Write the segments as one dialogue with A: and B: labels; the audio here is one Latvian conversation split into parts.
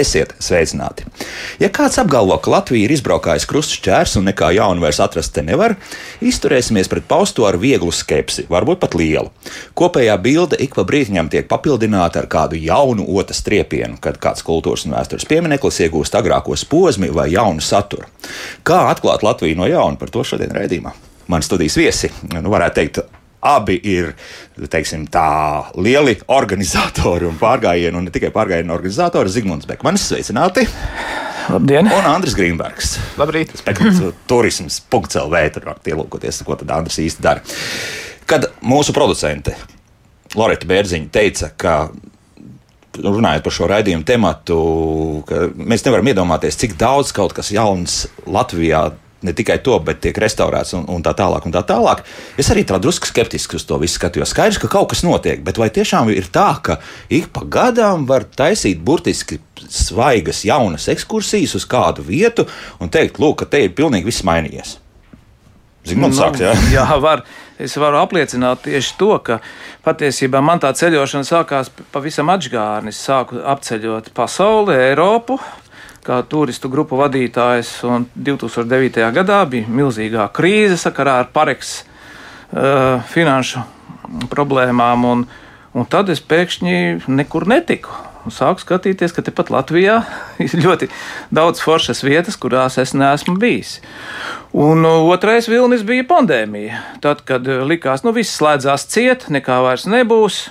A: Esiet sveicināti! Ja kāds apgalvo, ka Latvija ir izbraukājusi krustšķērs un nekā jaunu vairs atrast te nevar, izturēsimies pret pausto ar vieglu skepsi, varbūt pat lielu. Kopējā bilde ik pa brītiņam tiek papildināta ar kādu jaunu otras triepienu, kad kāds kultūras un vēstures piemineklis iegūst agrākos posmi vai jaunu saturu. Kā atklāt Latviju no jauna par to šodien raidījumā? Mani studijas viesi, nu, varētu teikt, abi ir teiksim, tā, lieli organizatori un pārgājienu, un ne tikai pārgājienu organizatori. Zigmunds Bekmanis, sveicināti!
B: Labdien!
A: Un Andris Grīmbergs.
B: Labrīt!
A: Turisms, punkts LV, tur var ielūkoties, ko tad Andris īsti dara. Kad mūsu producente Loreta Bērziņa teica, ka runājot par šo raidījumu tematu, ka mēs nevaram iedomāties, cik daudz kaut kas jauns Latvijā ne tikai to, bet tiek restaurēts un, un tā tālāk. Un tā tālāk. Es arī tā drusku skeptiski uz to visu skatījos. Skaidrs, ka kaut kas notiek, bet vai tiešām ir tā, ka ik pa gadām var taisīt burtiski svaigas, jaunas ekskursijas uz kādu vietu un teikt, lūk, ka te ir pilnīgi viss mainījies? Zigmunds nu, sāks, jā?
B: jā, var. Es varu apliecināt tieši to, ka patiesībā man tā ceļošana sākās pavisam atžgārni. Es sāku apceļot pasauli, Eiropu, kā turistu grupu vadītājs. 2009. gadā bija milzīgā krīze sakarā ar pareks uh, finanšu problēmām, un, un tad es pēkšņi nekur netiku. Un sāku skatīties, ka tepat Latvijā ir ļoti daudz foršas vietas, kurās es neesmu bijis. Un otrais vilnis bija pandēmija. Tad, kad likās, nu viss slēdzās ciet, nekā vairs nebūs,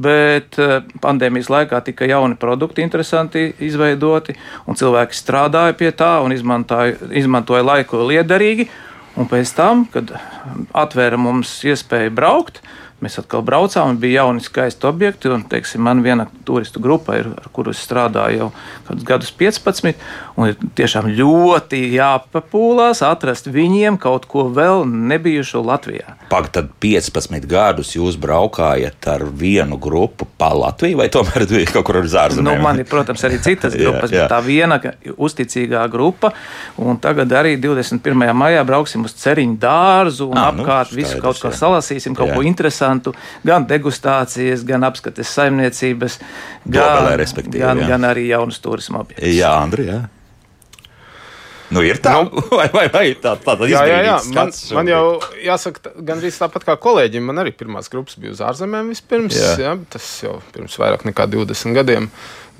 B: bet eh, pandēmijas laikā tika jauni produkti, interesanti izveidoti, un cilvēki strādāja pie tā un izmantoja, laiku liederīgi. Un pēc tam, kad atvēra mums iespēju braukt, Mēs atkal braucām, bija jauni skaisti objekti. Un, teiksim, man viena turistu grupa, ir, ar kuru es strādāju jau kādus gadus 15, un ir tiešām ļoti jāpapūlās atrast viņiem kaut ko vēl nebijušo Latvijā.
A: Pagaidām, tad 15 gadus jūs braukājat ar vienu grupu pa Latviju, vai tomēr bija kaut kur uz ārzemēm?
B: Nu, man ir, protams, arī citas grupas, jā, jā. bet tā viena uzticīgā grupa. Un tagad arī 21. maijā brauksim uz Ceriņu dārzu un à, nu, apkārt nu, visu kaut ko salasīsim, kaut jā. ko interesantu interesantu gan degustācijas, gan apskates saimniecības,
A: gan,
B: Dobelē, gan, jā. gan arī jaunas turisma objektus.
A: Jā, Andri, jā. Nu, ir tā, nu, vai, vai, vai tā, tā
C: jā, jā, jā. Man, man jau jāsaka, gandrīz tāpat kā kolēģim, man arī pirmās grupas bija uz ārzemēm vispirms. Jā. Jā, tas jau pirms vairāk nekā 20 gadiem.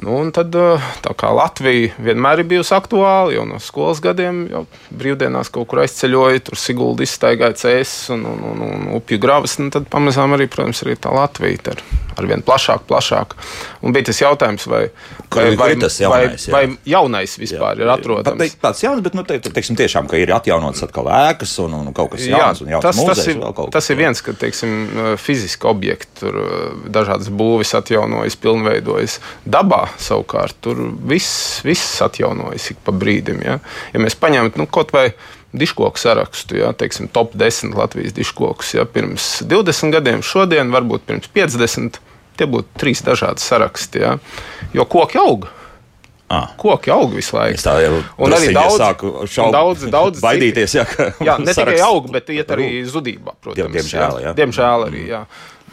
C: Nu, tad, eh, tā kā Latvija vienmēr ir bijusi aktuāla, jau no skolas gadiem, jau brīvdienās kaut kur aizceļoja, tur Sigulda izstaigāja cēsis un, un, un, un upju gravas, nu, tad pamazām arī, protams, arī tā Latvija ir ar vien plašāk, plašāk. Un bija tas jautājums, vai,
A: vai, vai, tas jaunais,
C: vai, vai jaunais vispār jā. ir atrodams.
A: Pat, tāds jauns, bet, nu, te, teiksim, tiešām, ka ir atjaunots atkal ēkas un, un kaut kas jauns. Jā,
C: tas, mūzejs, tas, ir, tas ir viens, ka, teiksim, fiziski objekti, tur dažādas būvis atjaunojas, pilnveidojas dabā savukārt tur viss, viss atjaunojas ik pa brīdim. Ja, ja mēs paņemam nu, kaut vai diškoku sarakstu, ja, teiksim, top 10 Latvijas diškokus, ja, pirms 20 gadiem, šodien, varbūt pirms 50, tie būtu trīs dažādi saraksti. Ja, jo koki aug. Ah. Koki aug visu laiku.
A: Es tā jau un arī daudz, šaubu,
C: daudz, daudz
A: baidīties. Jā,
C: jā ne tikai aug, bet iet arī zudībā, protams.
A: Diemžēl, jā.
C: Diemžēl arī, jā.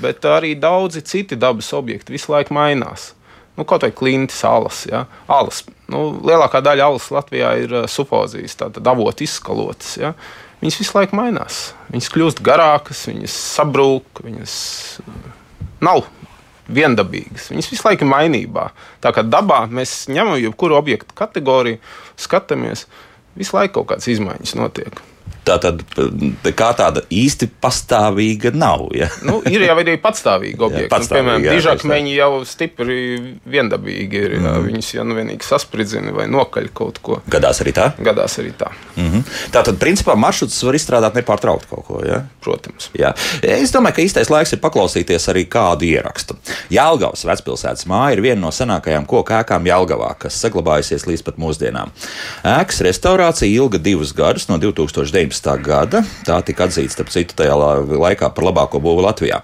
C: Bet arī daudzi citi dabas objekti visu laiku mainās nu, kaut vai klintis, alas. Ja? alas. Nu, lielākā daļa alas Latvijā ir uh, sufozijas, tātad avotu izskalotas. Ja? Viņas visu laiku mainās. Viņas kļūst garākas, viņas sabrūk, viņas uh, nav viendabīgas. Viņas visu laiku ir mainībā. Tā kā dabā mēs ņemam jebkuru objektu kategoriju, skatāmies, visu laiku kaut kādas izmaiņas notiek
A: tā tad kā tāda īsti pastāvīga nav. Ja?
C: Nu, ir jau arī patstāvīgi objekti. Jā, nu, piemēram, dižakmeņi jau stipri viendabīgi ir. Mm. Viņus jau nu vienīgi saspridzina vai nokaļ kaut ko.
A: Gadās arī tā?
C: Gadās arī tā.
A: Mm -hmm. Tā tad, principā, maršruts var izstrādāt nepārtraukti kaut ko. Ja?
C: Protams.
A: Jā. Es domāju, ka īstais laiks ir paklausīties arī kādu ierakstu. Jālgavas vecpilsētas māja ir viena no senākajām koku ēkām Jālgavā, kas saglabājusies līdz pat mūsdienām. Ēkas restaurācija ilga divus gadus, no 2019. 2019. gada. Tā tika atzīta, starp citu, tajā laikā par labāko būvu Latvijā.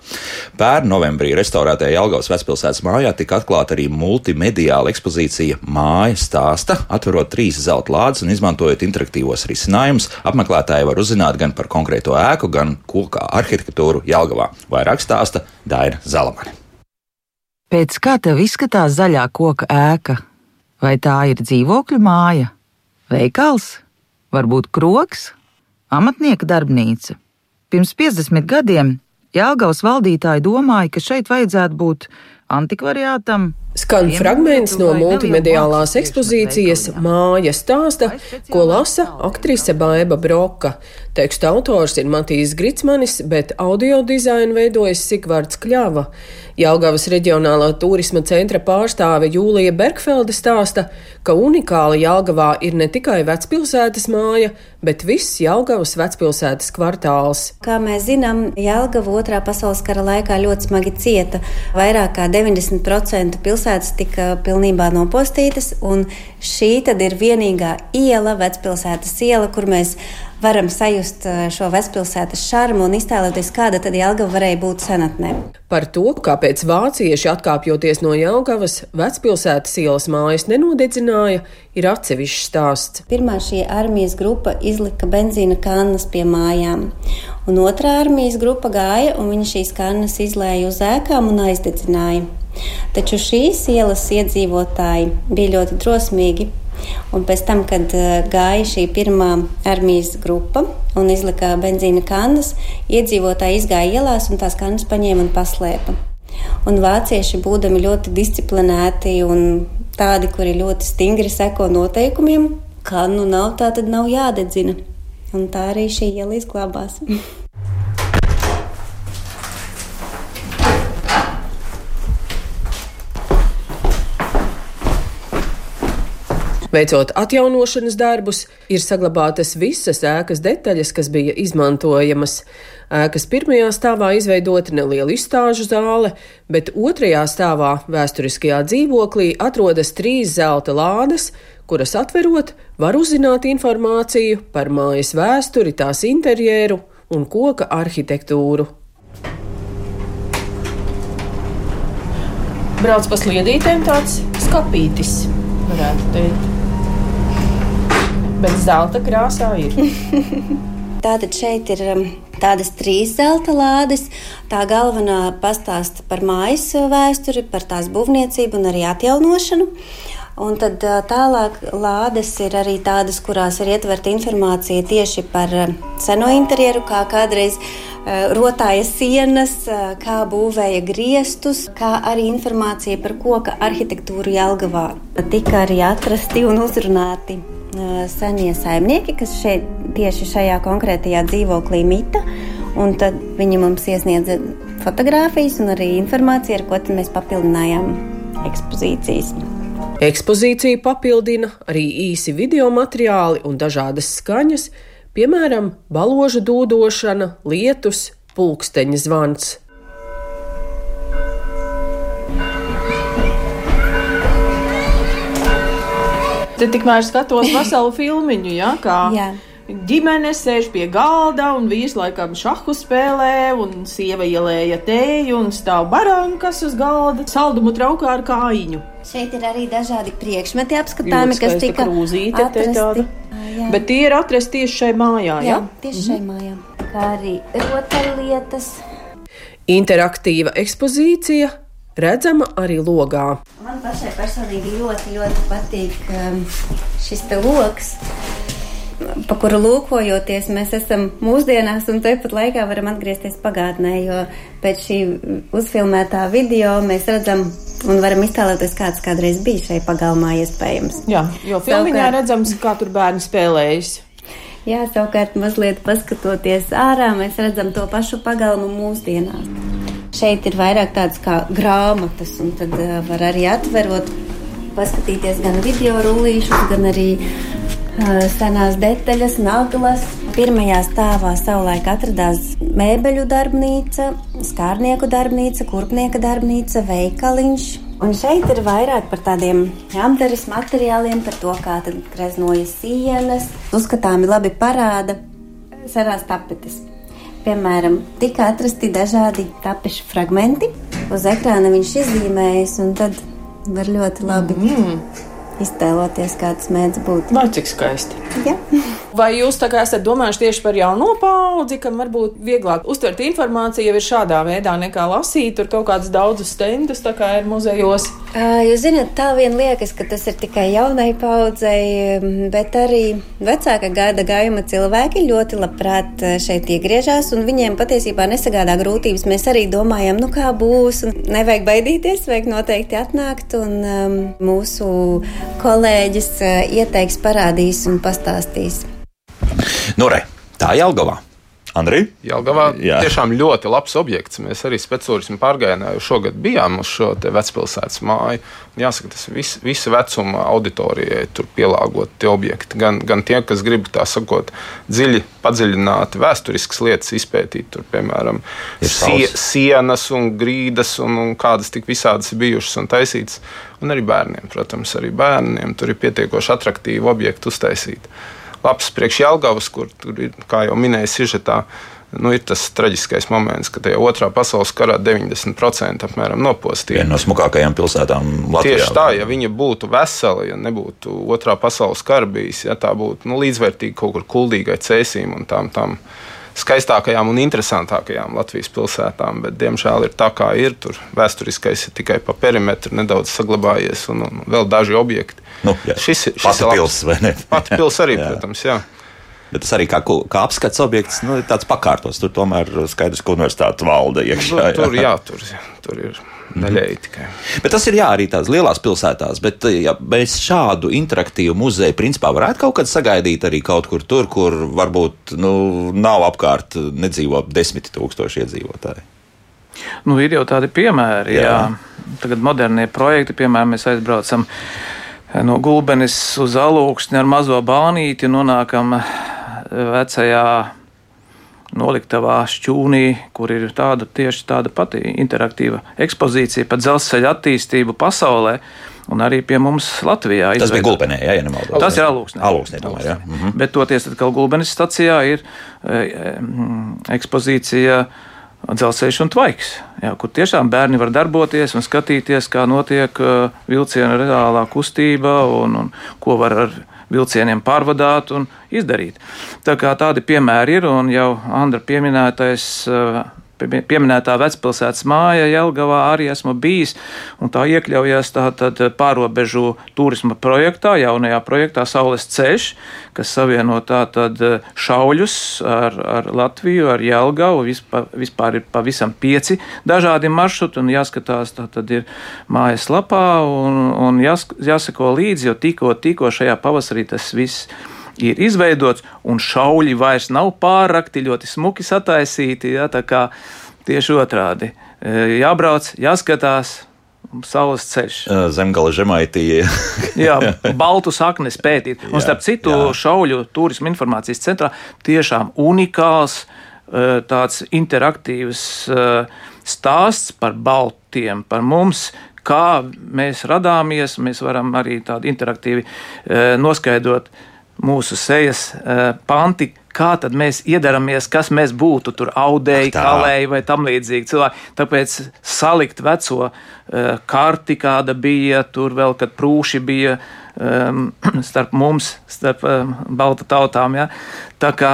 A: Pērn novembrī restaurētajā Jelgavas vecpilsētas mājā tika atklāta arī multimediāla ekspozīcija Māja stāsta, atverot trīs zelta lādes un izmantojot interaktīvos risinājumus. Apmeklētāji var uzzināt gan par konkrēto ēku, gan kokā arhitektūru Jelgavā. Vairāk stāsta Daina Zalamani.
D: Pēc kā tev izskatās zaļā koka ēka? Vai tā ir dzīvokļu māja, veikals, varbūt kroks, amatnieka darbnīca? Pirms 50 gadiem Jālgavas valdītāji domāja, ka šeit vajadzētu būt antikvariātam,
E: Skan fragments no multimediālās ekspozīcijas Māja stāsta, ko lasa aktrise Baiva Broka. Teksta autors ir Matīs Gritsmanis, bet audio dizainu veidojas Sikvards Kļava. Jelgavas reģionālā turisma centra pārstāve Jūlija Bergfelde stāsta, ka unikāla Jelgavā ir ne tikai vecpilsētas māja, bet viss Jelgavas vecpilsētas kvartāls.
F: Kā mēs zinām, Jelgava otrā pasaules kara laikā ļoti smagi cieta. Vairāk kā 90% pilsētas pilsētas tika pilnībā nopostītas, un šī tad ir vienīgā iela, vecpilsētas iela, kur mēs varam sajust eh, šo vecpilsētas šarmu un iztēloties, kāda tad Jelgava varēja būt senatnē.
E: Par to, kāpēc vācieši atkāpjoties no Jelgavas, vecpilsētas ielas mājas nenodedzināja, ir atsevišķs stāsts.
F: Pirmā šī armijas grupa izlika benzīna kannas pie mājām, un otrā armijas grupa gāja un viņa šīs kannas izlēja uz ēkām un aizdedzināja. Taču šīs ielas iedzīvotāji bija ļoti drosmīgi. Un pēc tam, kad eh, gāja šī pirmā armijas grupa un izlika benzīna kannas, iedzīvotāji izgāja ielās un tās kannas paņēma un paslēpa. Un vācieši, būdami ļoti disciplinēti un tādi, kuri ļoti stingri seko noteikumiem, kannu nav, tā tad nav jādedzina. Un tā arī šī iela izglābās.
E: Veicot atjaunošanas darbus, ir saglabātas visas ēkas detaļas, kas bija izmantojamas. Ēkas pirmajā stāvā izveidota neliela izstāžu zāle, bet otrajā stāvā vēsturiskajā dzīvoklī atrodas trīs zelta lādes, kuras atverot, var uzzināt informāciju par mājas vēsturi, tās interjeru un koka arhitektūru. Brauc pa sliedītēm tāds skapītis, varētu teikt bet zelta krāsā ir.
F: Tātad šeit ir um, tādas trīs zelta lādes. Tā galvenā pastāsta par mājas vēsturi, par tās būvniecību un arī atjaunošanu. Un tad uh, tālāk lādes ir arī tādas, kurās ir ietverta informācija tieši par um, seno interjeru, kā kādreiz uh, rotāja sienas, uh, kā būvēja griestus, kā arī informācija par koka arhitektūru Jelgavā. Tika arī atrasti un uzrunāti senie saimnieki, kas šeit tieši šajā konkrētajā dzīvoklī mita. Un tad viņi mums iesniedza fotogrāfijas un arī informāciju, ar ko mēs papildinājām ekspozīcijas.
E: Ekspozīciju papildina arī īsi video materiāli un dažādas skaņas, piemēram, baložu dūdošana, lietus, pulksteņa zvans.
G: Te tikmēr skatos veselu filmiņu, ja, kā Jā. Ģimene sēž pie galda un vīrs laikam šahu spēlē, un sieva ielēja tēju un stāv barankas uz galda, saldumu traukā ar kājiņu.
F: Šeit ir arī dažādi priekšmeti apskatāmi, kas tika
G: krūzīte, atrasti. Jā. Bet tie ir atrasti tieši šai mājā. Jā,
F: jā? tieši mhm. šai mājā. Kā arī rotaļlietas.
E: Interaktīva ekspozīcija redzama arī logā.
F: Man pašai personīgi ļoti, ļoti patīk um, šis te lokus. Pa kuru lūkojoties, mēs esam mūsdienās, un tāpat laikā varam atgriezties pagātnē, jo pēc šī uzfilmētā video mēs redzam un varam iztēloties, kāds kādreiz bija šai pagalmā iespējams.
G: Jā, jo filmiņā savukārt, redzams, kā tur bērni spēlējas.
F: Jā, savukārt mazliet paskatoties ārā, mēs redzam to pašu pagalmu mūsdienās. Šeit ir vairāk tādas kā grāmatas, un tad uh, var arī atverot, paskatīties gan video rullīšus, gan arī uh, senās detaļas, naglas. Pirmajā stāvā savulaik atradās mēbeļu darbnīca, skārnieku darbnīca, kurpnieka darbnīca, veikaliņš. Un šeit ir vairāk par tādiem apgares materiāliem, par to, kā greznojas sienas. Uzskatāmi labi parāda senās tapetes. Piemēram, tika atrasti dažādi tapešu fragmenti. Uz ekrāna viņš izzīmējas, un tad var ļoti labi mm. Iztēloties, kā tas mēdz būt.
G: Vai cik skaisti?
F: Ja.
G: Vai jūs tā kā esat domājuši tieši par jauno paudzi, kam varbūt vieglāk uztvert informāciju jau ir šādā veidā nekā lasīt tur kaut kādus daudzus stendus, tā kā ir muzejos?
F: Jūs zināt, tā vien liekas, ka tas ir tikai jaunai paudzei, bet arī vecāka gada gājuma cilvēki ļoti labprāt šeit iegriežās, un viņiem patiesībā nesagādā grūtības. Mēs arī domājam, nu kā būs, un nevajag baidīties, vajag noteikti atnākt, un um, mūsu kolēģis ieteiks, parādīs un pastāstīs.
A: Nu, re, tā Jelgavā. Andri?
C: Jelgavā Jā. tiešām ļoti labs objekts. Mēs arī speciālistiski pārgājienā šogad bijām uz šo vecpilsētas māju. Jāsaka, tas vis, visa vecuma auditorijai tur pielāgoti objekti. Gan, gan tie, kas grib tā sakot, dziļi, padziļināti vēsturiskas lietas izpētīt, tur, piemēram, sie, sienas un grīdas un, un kādas tik visādas bijušas un taisītas. Un arī bērniem, protams, arī bērniem tur ir pietiekoši attraktīvi objekti uztaisīti labs priekš Jālgavas, kur tur ir, kā jau minēja, sižetā. Nu, ir tas traģiskais moments, ka tajā otrā pasaules karā 90% apmēram nopostīja.
A: Viena no smukākajām pilsētām Latvijā.
C: Tieši tā, ja viņa būtu vesela, ja nebūtu otrā pasaules kara bijis, ja tā būtu nu, līdzvērtīga kaut kur kuldīgai cēsīm un tām. tām skaistākajām un interesantākajām Latvijas pilsētām, bet diemžēl ir tā, kā ir. Tur vēsturiskais ir tikai pa perimetru nedaudz saglabājies, un, un vēl daži objekti.
A: Nu, jā, šis, šis pati ir pils, vai ne?
C: Pati pils arī, jā. protams, jā.
A: Bet tas arī kā, kā apskats objekts, nu, ir tāds pakārtos. Tur tomēr skaidrs, ka universitāte valda iekšā.
C: Nu, tur, jā, tur, tur ir daļēji tikai.
A: Bet tas ir jā, arī tās lielās pilsētās. Bet ja mēs šādu interaktīvu muzeju principā varētu kaut kad sagaidīt arī kaut kur tur, kur varbūt nu, nav apkārt nedzīvo desmit tūkstoši iedzīvotāji.
B: Nu, ir jau tādi piemēri, jā. jā. Tagad modernie projekti, piemēram, mēs aizbraucam no Gulbenes uz Alūksni ar mazo bānīti, nonākam vecajā noliktavā šķūnī, kur ir tāda tieši tāda pati interaktīva ekspozīcija par dzelzceļa attīstību pasaulē. Un arī pie mums Latvijā.
A: Tas izveidot. bija Gulbenē, ja, ja nemaldos.
B: Tas ir Alūksnē.
A: Alūksnē, tomēr, ja.
B: Mhm. Bet toties, ka Gulbenes stacijā ir e, e, ekspozīcija dzelzceļš un tvaiks, jā, kur tiešām bērni var darboties un skatīties, kā notiek uh, vilciena reālā kustība un, un ko var ar vilcieniem pārvadāt un izdarīt. Tā kā tādi piemēri ir, un jau Andra pieminētais uh, pieminētā vecpilsētas māja Jelgavā arī esmu bijis, un tā iekļaujas tātad pārobežu turisma projektā, jaunajā projektā Saules ceļš, kas savieno tātad šauļus ar, ar Latviju, ar Jelgavu, vispār, vispār ir pavisam pieci dažādi maršruti, un jāskatās tātad ir mājas lapā, un, un jās, jāsako līdzi, jo tikko, tikko šajā pavasarī tas viss ir izveidots, un šauļi vairs nav pārrakti, ļoti smuki sataisīti. Ja, tieši otrādi. E, jābrauc, jāskatās. Saules ceļš.
A: E, zemgala žemaitīja.
B: jā, baltu saknes pētīt. Un starp citu, jā. šauļu turismu informācijas centrā tiešām unikāls e, tāds interaktīvs stāsts par baltiem, par mums, kā mēs radāmies. Mēs varam arī tādu interaktīvi noskaidrot mūsu sejas eh, panti, kā tad mēs iedaramies, kas mēs būtu tur audēji, kalēji vai tam līdzīgi cilvēki. Tāpēc salikt veco uh, karti, kāda bija tur vēl, kad prūši bija um, starp mums, starp um, balta tautām. Ja? Tā kā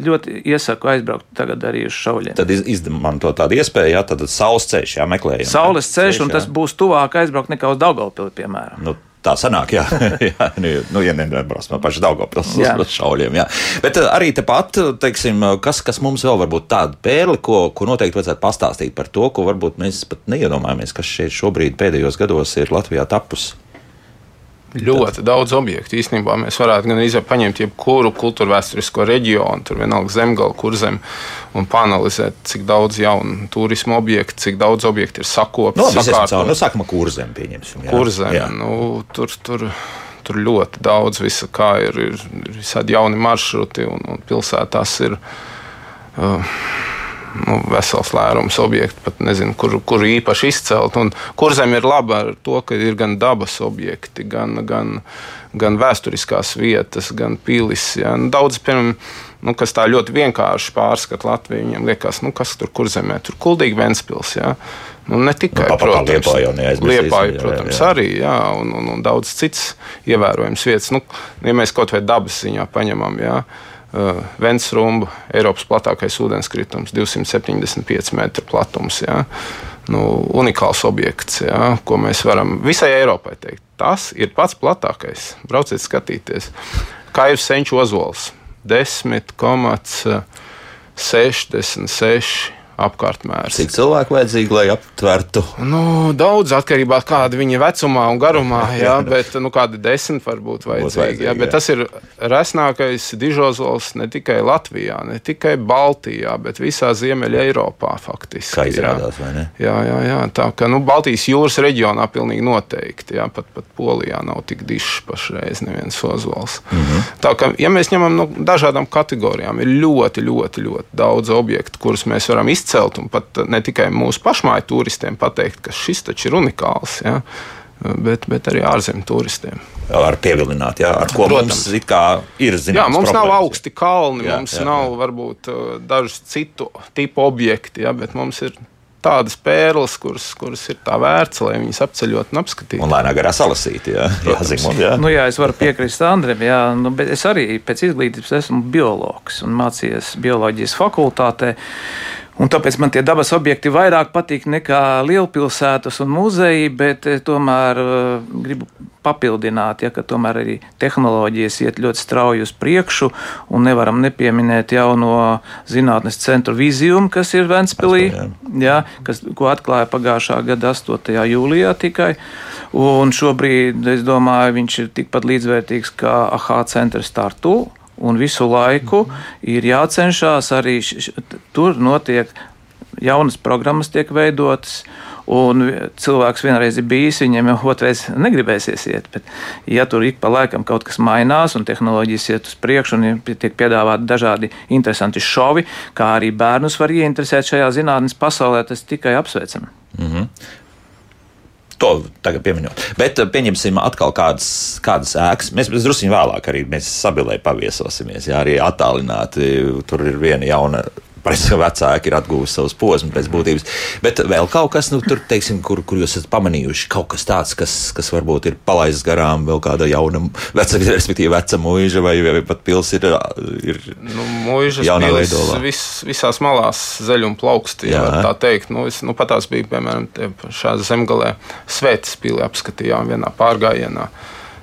B: ļoti iesaku aizbraukt tagad arī uz šauļiem.
A: Tad izmanto tādu iespēju, ja tad saules ceļš, jā, meklējam.
B: Saules ceļš, un tas būs tuvāk aizbraukt nekā uz Daugavpili, piemēram.
A: Nu, Tā sanāk, jā, jā nu, nu, ja nebrauc no paša Daugopils uz šauļiem. Jā. Bet eh, arī tepat, teiksim, kas, kas mums vēl varbūt tāda pērli, ko, ko noteikti vajadzētu pastāstīt par to, ko varbūt mēs pat neiedomājamies, kas šeit šobrīd pēdējos gados ir Latvijā tapusi.
C: Ļoti daudz objektu. Īstenībā mēs varētu gan paņemt jebkuru kultūra vēsturisko reģionu, tur vienalga zemgala, kurzem, un panelizēt, cik daudz jaunu turismu objektu, cik daudz objektu ir sakopti.
A: No. Nu, sākam ar kurzem, pieņemsim.
C: Jā. Kurzem, jā. Nu, tur, tur, tur ļoti daudz visa, kā ir, ir, ir visādi jauni maršruti un, un pilsētās ir. Uh, nu, vesels lērums objektu, pat nezinu, kur, kur īpaši izcelt. Un kur zem ir laba ar to, ka ir gan dabas objekti, gan, gan, gan vēsturiskās vietas, gan pilis. Ja. Nu, daudz, piemēram, nu, kas tā ļoti vienkārši pārskata Latviju, viņiem liekas, nu, kas tur kur zemē, tur kuldīgi Ventspils. Ja. Nu, ne tikai
A: nu, protams, Liepā jau
C: Liepāja, protams, jā, jā. arī, jā, un, un, un daudz cits ievērojams vietas. Nu, ja mēs kaut vai dabas ziņā paņemam, jā, uh, Vensrumba, Eiropas platākais ūdenskritums, 275 metru platums. Jā. Nu, unikāls objekts, jā, ko mēs varam visai Eiropai teikt. Tas ir pats platākais. Brauciet, skatīties. Kā ir senču ozols? 10,66 apkārtmērs.
A: Cik cilvēku vajadzīgi, lai aptvertu?
C: Nu, daudz atkarībā no kāda viņa vecumā un garumā, jā, bet nu, kādi desmit varbūt vajadzīgi. vajadzīgi jā, bet jā. tas ir resnākais dižozols ne tikai Latvijā, ne tikai Baltijā, bet visā Ziemeļa Eiropā faktiski.
A: Kā izrādās, jā. vai ne?
C: Jā, jā, jā tā ka nu, Baltijas jūras reģionā pilnīgi noteikti, jā, pat, pat Polijā nav tik dišs pašreiz neviens ozols. Mm -hmm. Tā ka, ja mēs ņemam no nu, dažādām kategorijām, ir ļoti, ļoti, ļoti daudz objektu, kurus mēs varam izcelt izcelt un pat ne tikai mūsu pašmāju turistiem pateikt, ka šis taču ir unikāls. Ja? Bet, bet arī ārzemju turistiem.
A: Ar pievilināt, jā, ar ko Protams. mums ir zināms. Jā,
C: mums problēmas. nav augsti kalni, jā, mums jā, nav jā. varbūt uh, dažu citu tipu objekti, jā, bet mums ir tādas pērles, kuras, kuras ir tā vērts, lai viņas apceļot un apskatītu.
A: Un lēnāk garā salasīt, jā, jā, Zimund, jā.
B: Nu, jā, es varu piekrist Andriem, jā, nu, bet es arī pēc izglītības esmu biologs un mācījies bioloģijas fakultātē. Un tāpēc man tie dabas objekti vairāk patīk nekā lielpilsētas un muzeji, bet eh, tomēr uh, gribu papildināt, ja, ka tomēr arī tehnoloģijas iet ļoti strauji uz priekšu, un nevaram nepieminēt jauno zinātnes centru Vizium, kas ir Ventspilī, ja, kas, ko atklāja pagājušā gada 8. jūlijā tikai. Un šobrīd, es domāju, viņš ir tikpat līdzvērtīgs kā AHA centrs Tartu un visu laiku ir jācenšas arī tur notiek jaunas programmas tiek veidotas. Un cilvēks vienreiz ir bijis, viņam jau otrais negribēsies iet. Bet, ja tur ik pa laikam kaut kas mainās, un tehnoloģijas iet uz priekšu, un tiek piedāvāti dažādi interesanti šovi, kā arī bērnus var ieinteresēt šajā zinātnes pasaulē, tas tikai apsveicami. Mm -hmm.
A: To tagad pieminot. Bet eh, pieņemsim atkal kādas, kādas ēkas. Mēs drusku vēlāk arī sabilē paviesosimies. Jā, arī attālināti. Tur ir viena jauna Parasti vecāki ir atguvuši savus posmus pēc būtības. Bet vēl kaut kas, nu, tur, teiksim, kur, kur jūs esat pamanījuši, kaut kas tāds, kas, kas varbūt ir palaists garām, vēl kāda jauna, veca, respektīvi, veca mūža, vai, vai pat pils ir, ir
C: nu, mūžas jaunā veidolā. Vis, visās malās zeļ un plauksti, jā. jā tā teikt. Nu, es, nu, pat tās bija, piemēram, šāda zemgalē svētas pili apskatījām vienā pārgājienā.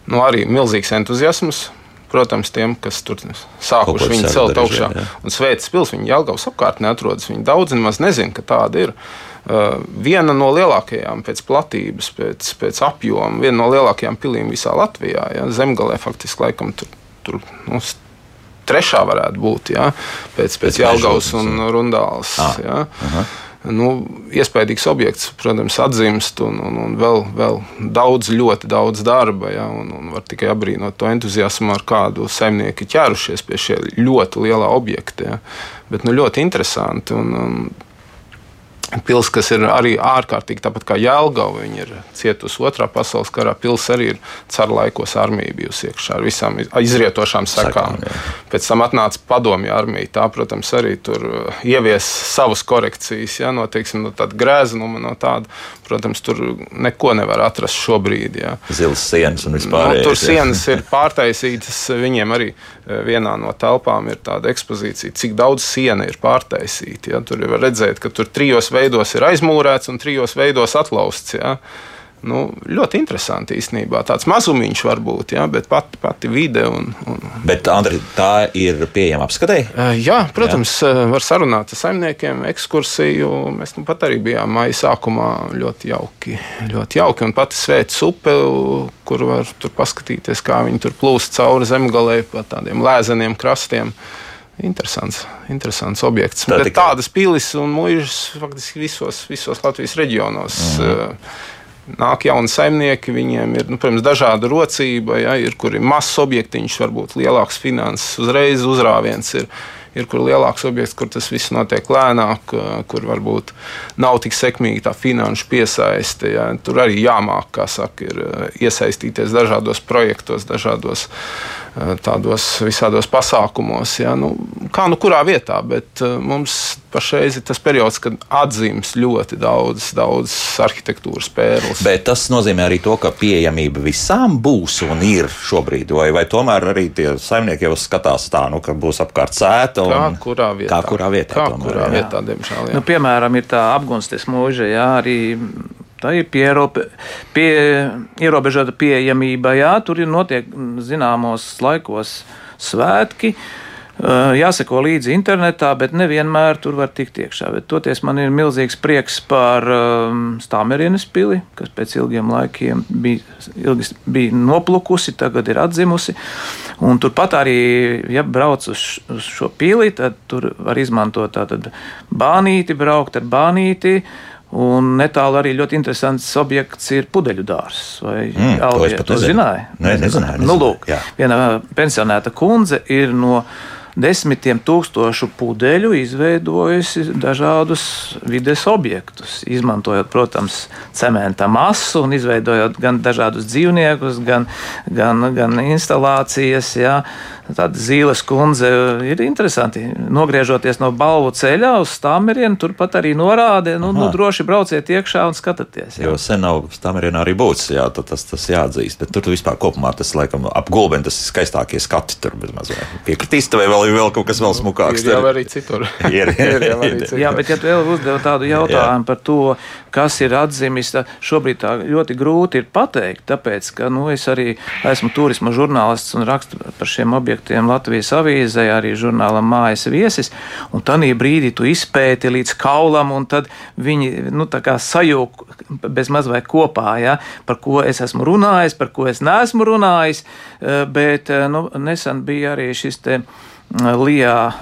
C: Nu, arī milzīgs entuziasms protams, tiem, kas tur sākuši viņu celt augšā. Jā. Un Svētas pilsēta, viņa Jālgavas apkārtnē atrodas. Viņi daudz nemaz nezina, ka tāda ir. Uh, viena no lielākajām pēc platības, pēc, pēc apjoma, viena no lielākajām pilīm visā Latvijā. Ja? Zemgalē faktiski laikam tur, tur nu, trešā varētu būt ja? pēc, pēc, pēc Jālgavas un Rundāls. Ah, ja? Aha nu, iespaidīgs objekts, protams, atzīst, un, un, un vēl, vēl daudz, ļoti daudz darba. Ja, un, un var tikai apbrīnot to entuziasmu, ar kādu saimnieki ķērušies pie šie ļoti lielā objekta. Ja. Bet nu, ļoti interesanti. Un, un Pils, kas ir arī ārkārtīgi, tāpat kā Jēlgava, viņa ir cietusi otrā pasaules karā. Pils arī ir caur laikos armija bijusi iekšā ar visām izrietošām sekām. sekām Pēc tam atnāca padomju armija. Tā, protams, arī tur uh, ievies savas korekcijas, ja, no, teiksim, no tāda grēznuma, no tāda. Protams, tur neko nevar atrast šobrīd. Ja.
A: Zilas sienas un vispār.
C: Nu, tur sienas ir pārtaisītas. Viņiem arī uh, vienā no telpām ir tāda ekspozīcija, cik daudz siena ir pārtaisīta. Ja. Tur var redzēt, ka tur trijos veidos ir aizmūrēts un trijos veidos atlausts. Ja. Nu, ļoti interesanti īstenībā. Tāds mazumiņš var būt, ja, bet pati, pati vide. Un, un...
A: Bet, Andri, tā ir pieejama apskatēji?
C: Jā, protams, jā. var sarunāt ar saimniekiem, ekskursiju. Mēs nu pat arī bijām maija sākumā ļoti jauki. Ļoti jauki. Un pati svētas upe, kur var paskatīties, kā viņi tur plūst cauri zemgalē pa tādiem lēzeniem krastiem. Interesants, interesants objekts. Tā tikai... Tādas pilis un mūžas faktiski visos, visos Latvijas reģionos. Mhm. Nāk jauni saimnieki, viņiem ir nu, protams, dažāda rocība, ja, ir kur ir mazs objektiņš, varbūt lielāks finanses, uzreiz uzrāviens. Ir, ir kur lielāks objekts, kur tas viss notiek lēnāk, kur varbūt nav tik sekmīga tā finanšu piesaiste. Ja. Tur arī jāmāk, kā saka, ir iesaistīties dažādos projektos, dažādos tādos visādos pasākumos. Ja? Nu, kā nu kurā vietā, bet mums pašreiz ir tas periods, kad atzīmes ļoti daudz, daudz arhitektūras pērles.
A: Bet tas nozīmē arī to, ka pieejamība visām būs un ir šobrīd, vai, vai tomēr arī tie saimnieki jau skatās tā, nu, ka būs apkārt sēta un
C: kā kurā vietā.
A: Kā kurā vietā,
C: kā
A: tomēr,
C: kurā
A: jā.
C: vietā diemžēl. Jā.
B: Nu, piemēram, ir tā apgunstes mūža, jā, arī tā ir pierobe, pie, ierobežota pieejamība, jā, tur ir notiek zināmos laikos svētki. Jāseko līdzi internetā, bet nevienmēr tur var tikt iekšā. Bet toties man ir milzīgs prieks par Stāmerienes pili, kas pēc ilgiem laikiem bija, ilgi bija noplukusi, tagad ir atzimusi. Un turpat arī, ja brauc uz, uz šo pili, tad tur var izmantot tātad bānīti, braukt ar bānīti. Un netālu arī ļoti interesants objekts ir pudeļu dārzs. Vai
A: Mm, to
B: Alvija to
A: nezinu.
B: zināja?
A: Nē, nezināju,
B: Nu,
A: nezināju,
B: lūk,
A: jā.
B: viena pensionēta kundze ir no desmitiem tūkstošu pudeļu izveidojusi dažādus vides objektus, izmantojot, protams, cementa masu un izveidojot gan dažādus dzīvniekus, gan, gan, gan instalācijas. Jā. Tāda zīles kundze ir interesanti. Nogriežoties no balvu ceļa uz stāmerienu, turpat arī norāda, nu, nu
A: Aha.
B: droši brauciet iekšā un skatieties. jā.
A: Jo sen nav Stamerienā arī būtis, jā, tad tas, tas jāatzīst. Bet tur tu vispār kopumā tas, laikam, ap gulbeni tas ir skaistākie skati tur bezmaz. Piekritīs, vai vēl ir vēl kaut kas vēl smukāks?
C: Ir jau arī citur.
A: Ir,
C: ir jau arī citur.
B: Jā, bet ja tu vēl uzdevi tādu jautājumu par to, kas ir atzīmis, tad šobrīd tā ļoti grūti ir pateikt, tāpēc, ka nu, es arī esmu turisma žurnālists un rakstu par šiem objektiem Latvijas avīzē, arī žurnālam mājas viesis, un tanī brīdī tu izpēti līdz kaulam, un tad viņi, nu, tā kā sajūg bez maz vai kopā, ja, par ko es esmu runājis, par ko es neesmu runājis, eh, bet, eh, nu, nesen bija arī šis te Lijā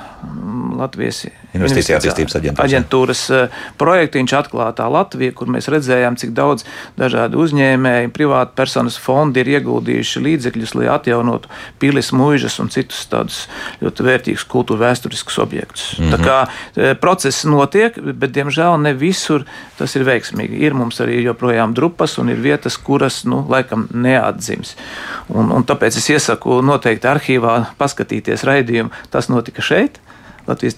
B: Latvijas
A: Investīcija attīstības aģentūras.
B: aģentūras eh, projektiņš atklātā Latvija, kur mēs redzējām, cik daudz dažādu uzņēmēju, privātu personas fondi ir ieguldījuši līdzekļus, lai atjaunotu pilis, mūžas un citus tādus ļoti vērtīgus kultūra vēsturiskus objektus. Mm -hmm. Tā kā eh, process notiek, bet diemžēl ne visur tas ir veiksmīgi. Ir mums arī joprojām drupas un ir vietas, kuras, nu, laikam neatdzims. Un, un tāpēc es iesaku noteikti arhīvā paskatīties raidījumu. Tas notika šeit. Latvijas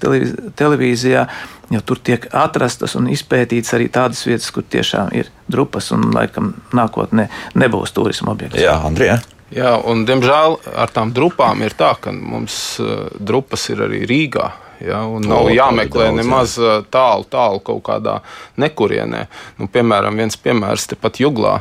B: televīzijā, jo tur tiek atrastas un izpētītas arī tādas vietas, kur tiešām ir drupas un laikam nākotnē nebūs turisma objekts.
A: Jā, Andrija.
C: Jā, un diemžēl ar tām drupām ir tā, ka mums uh, drupas ir arī Rīgā. Ja, un nav
A: O,
C: jāmeklē
A: daudz, jā.
C: nemaz uh, tālu, tālu kaut kādā nekurienē. Nu, piemēram, viens piemērs tepat Juglā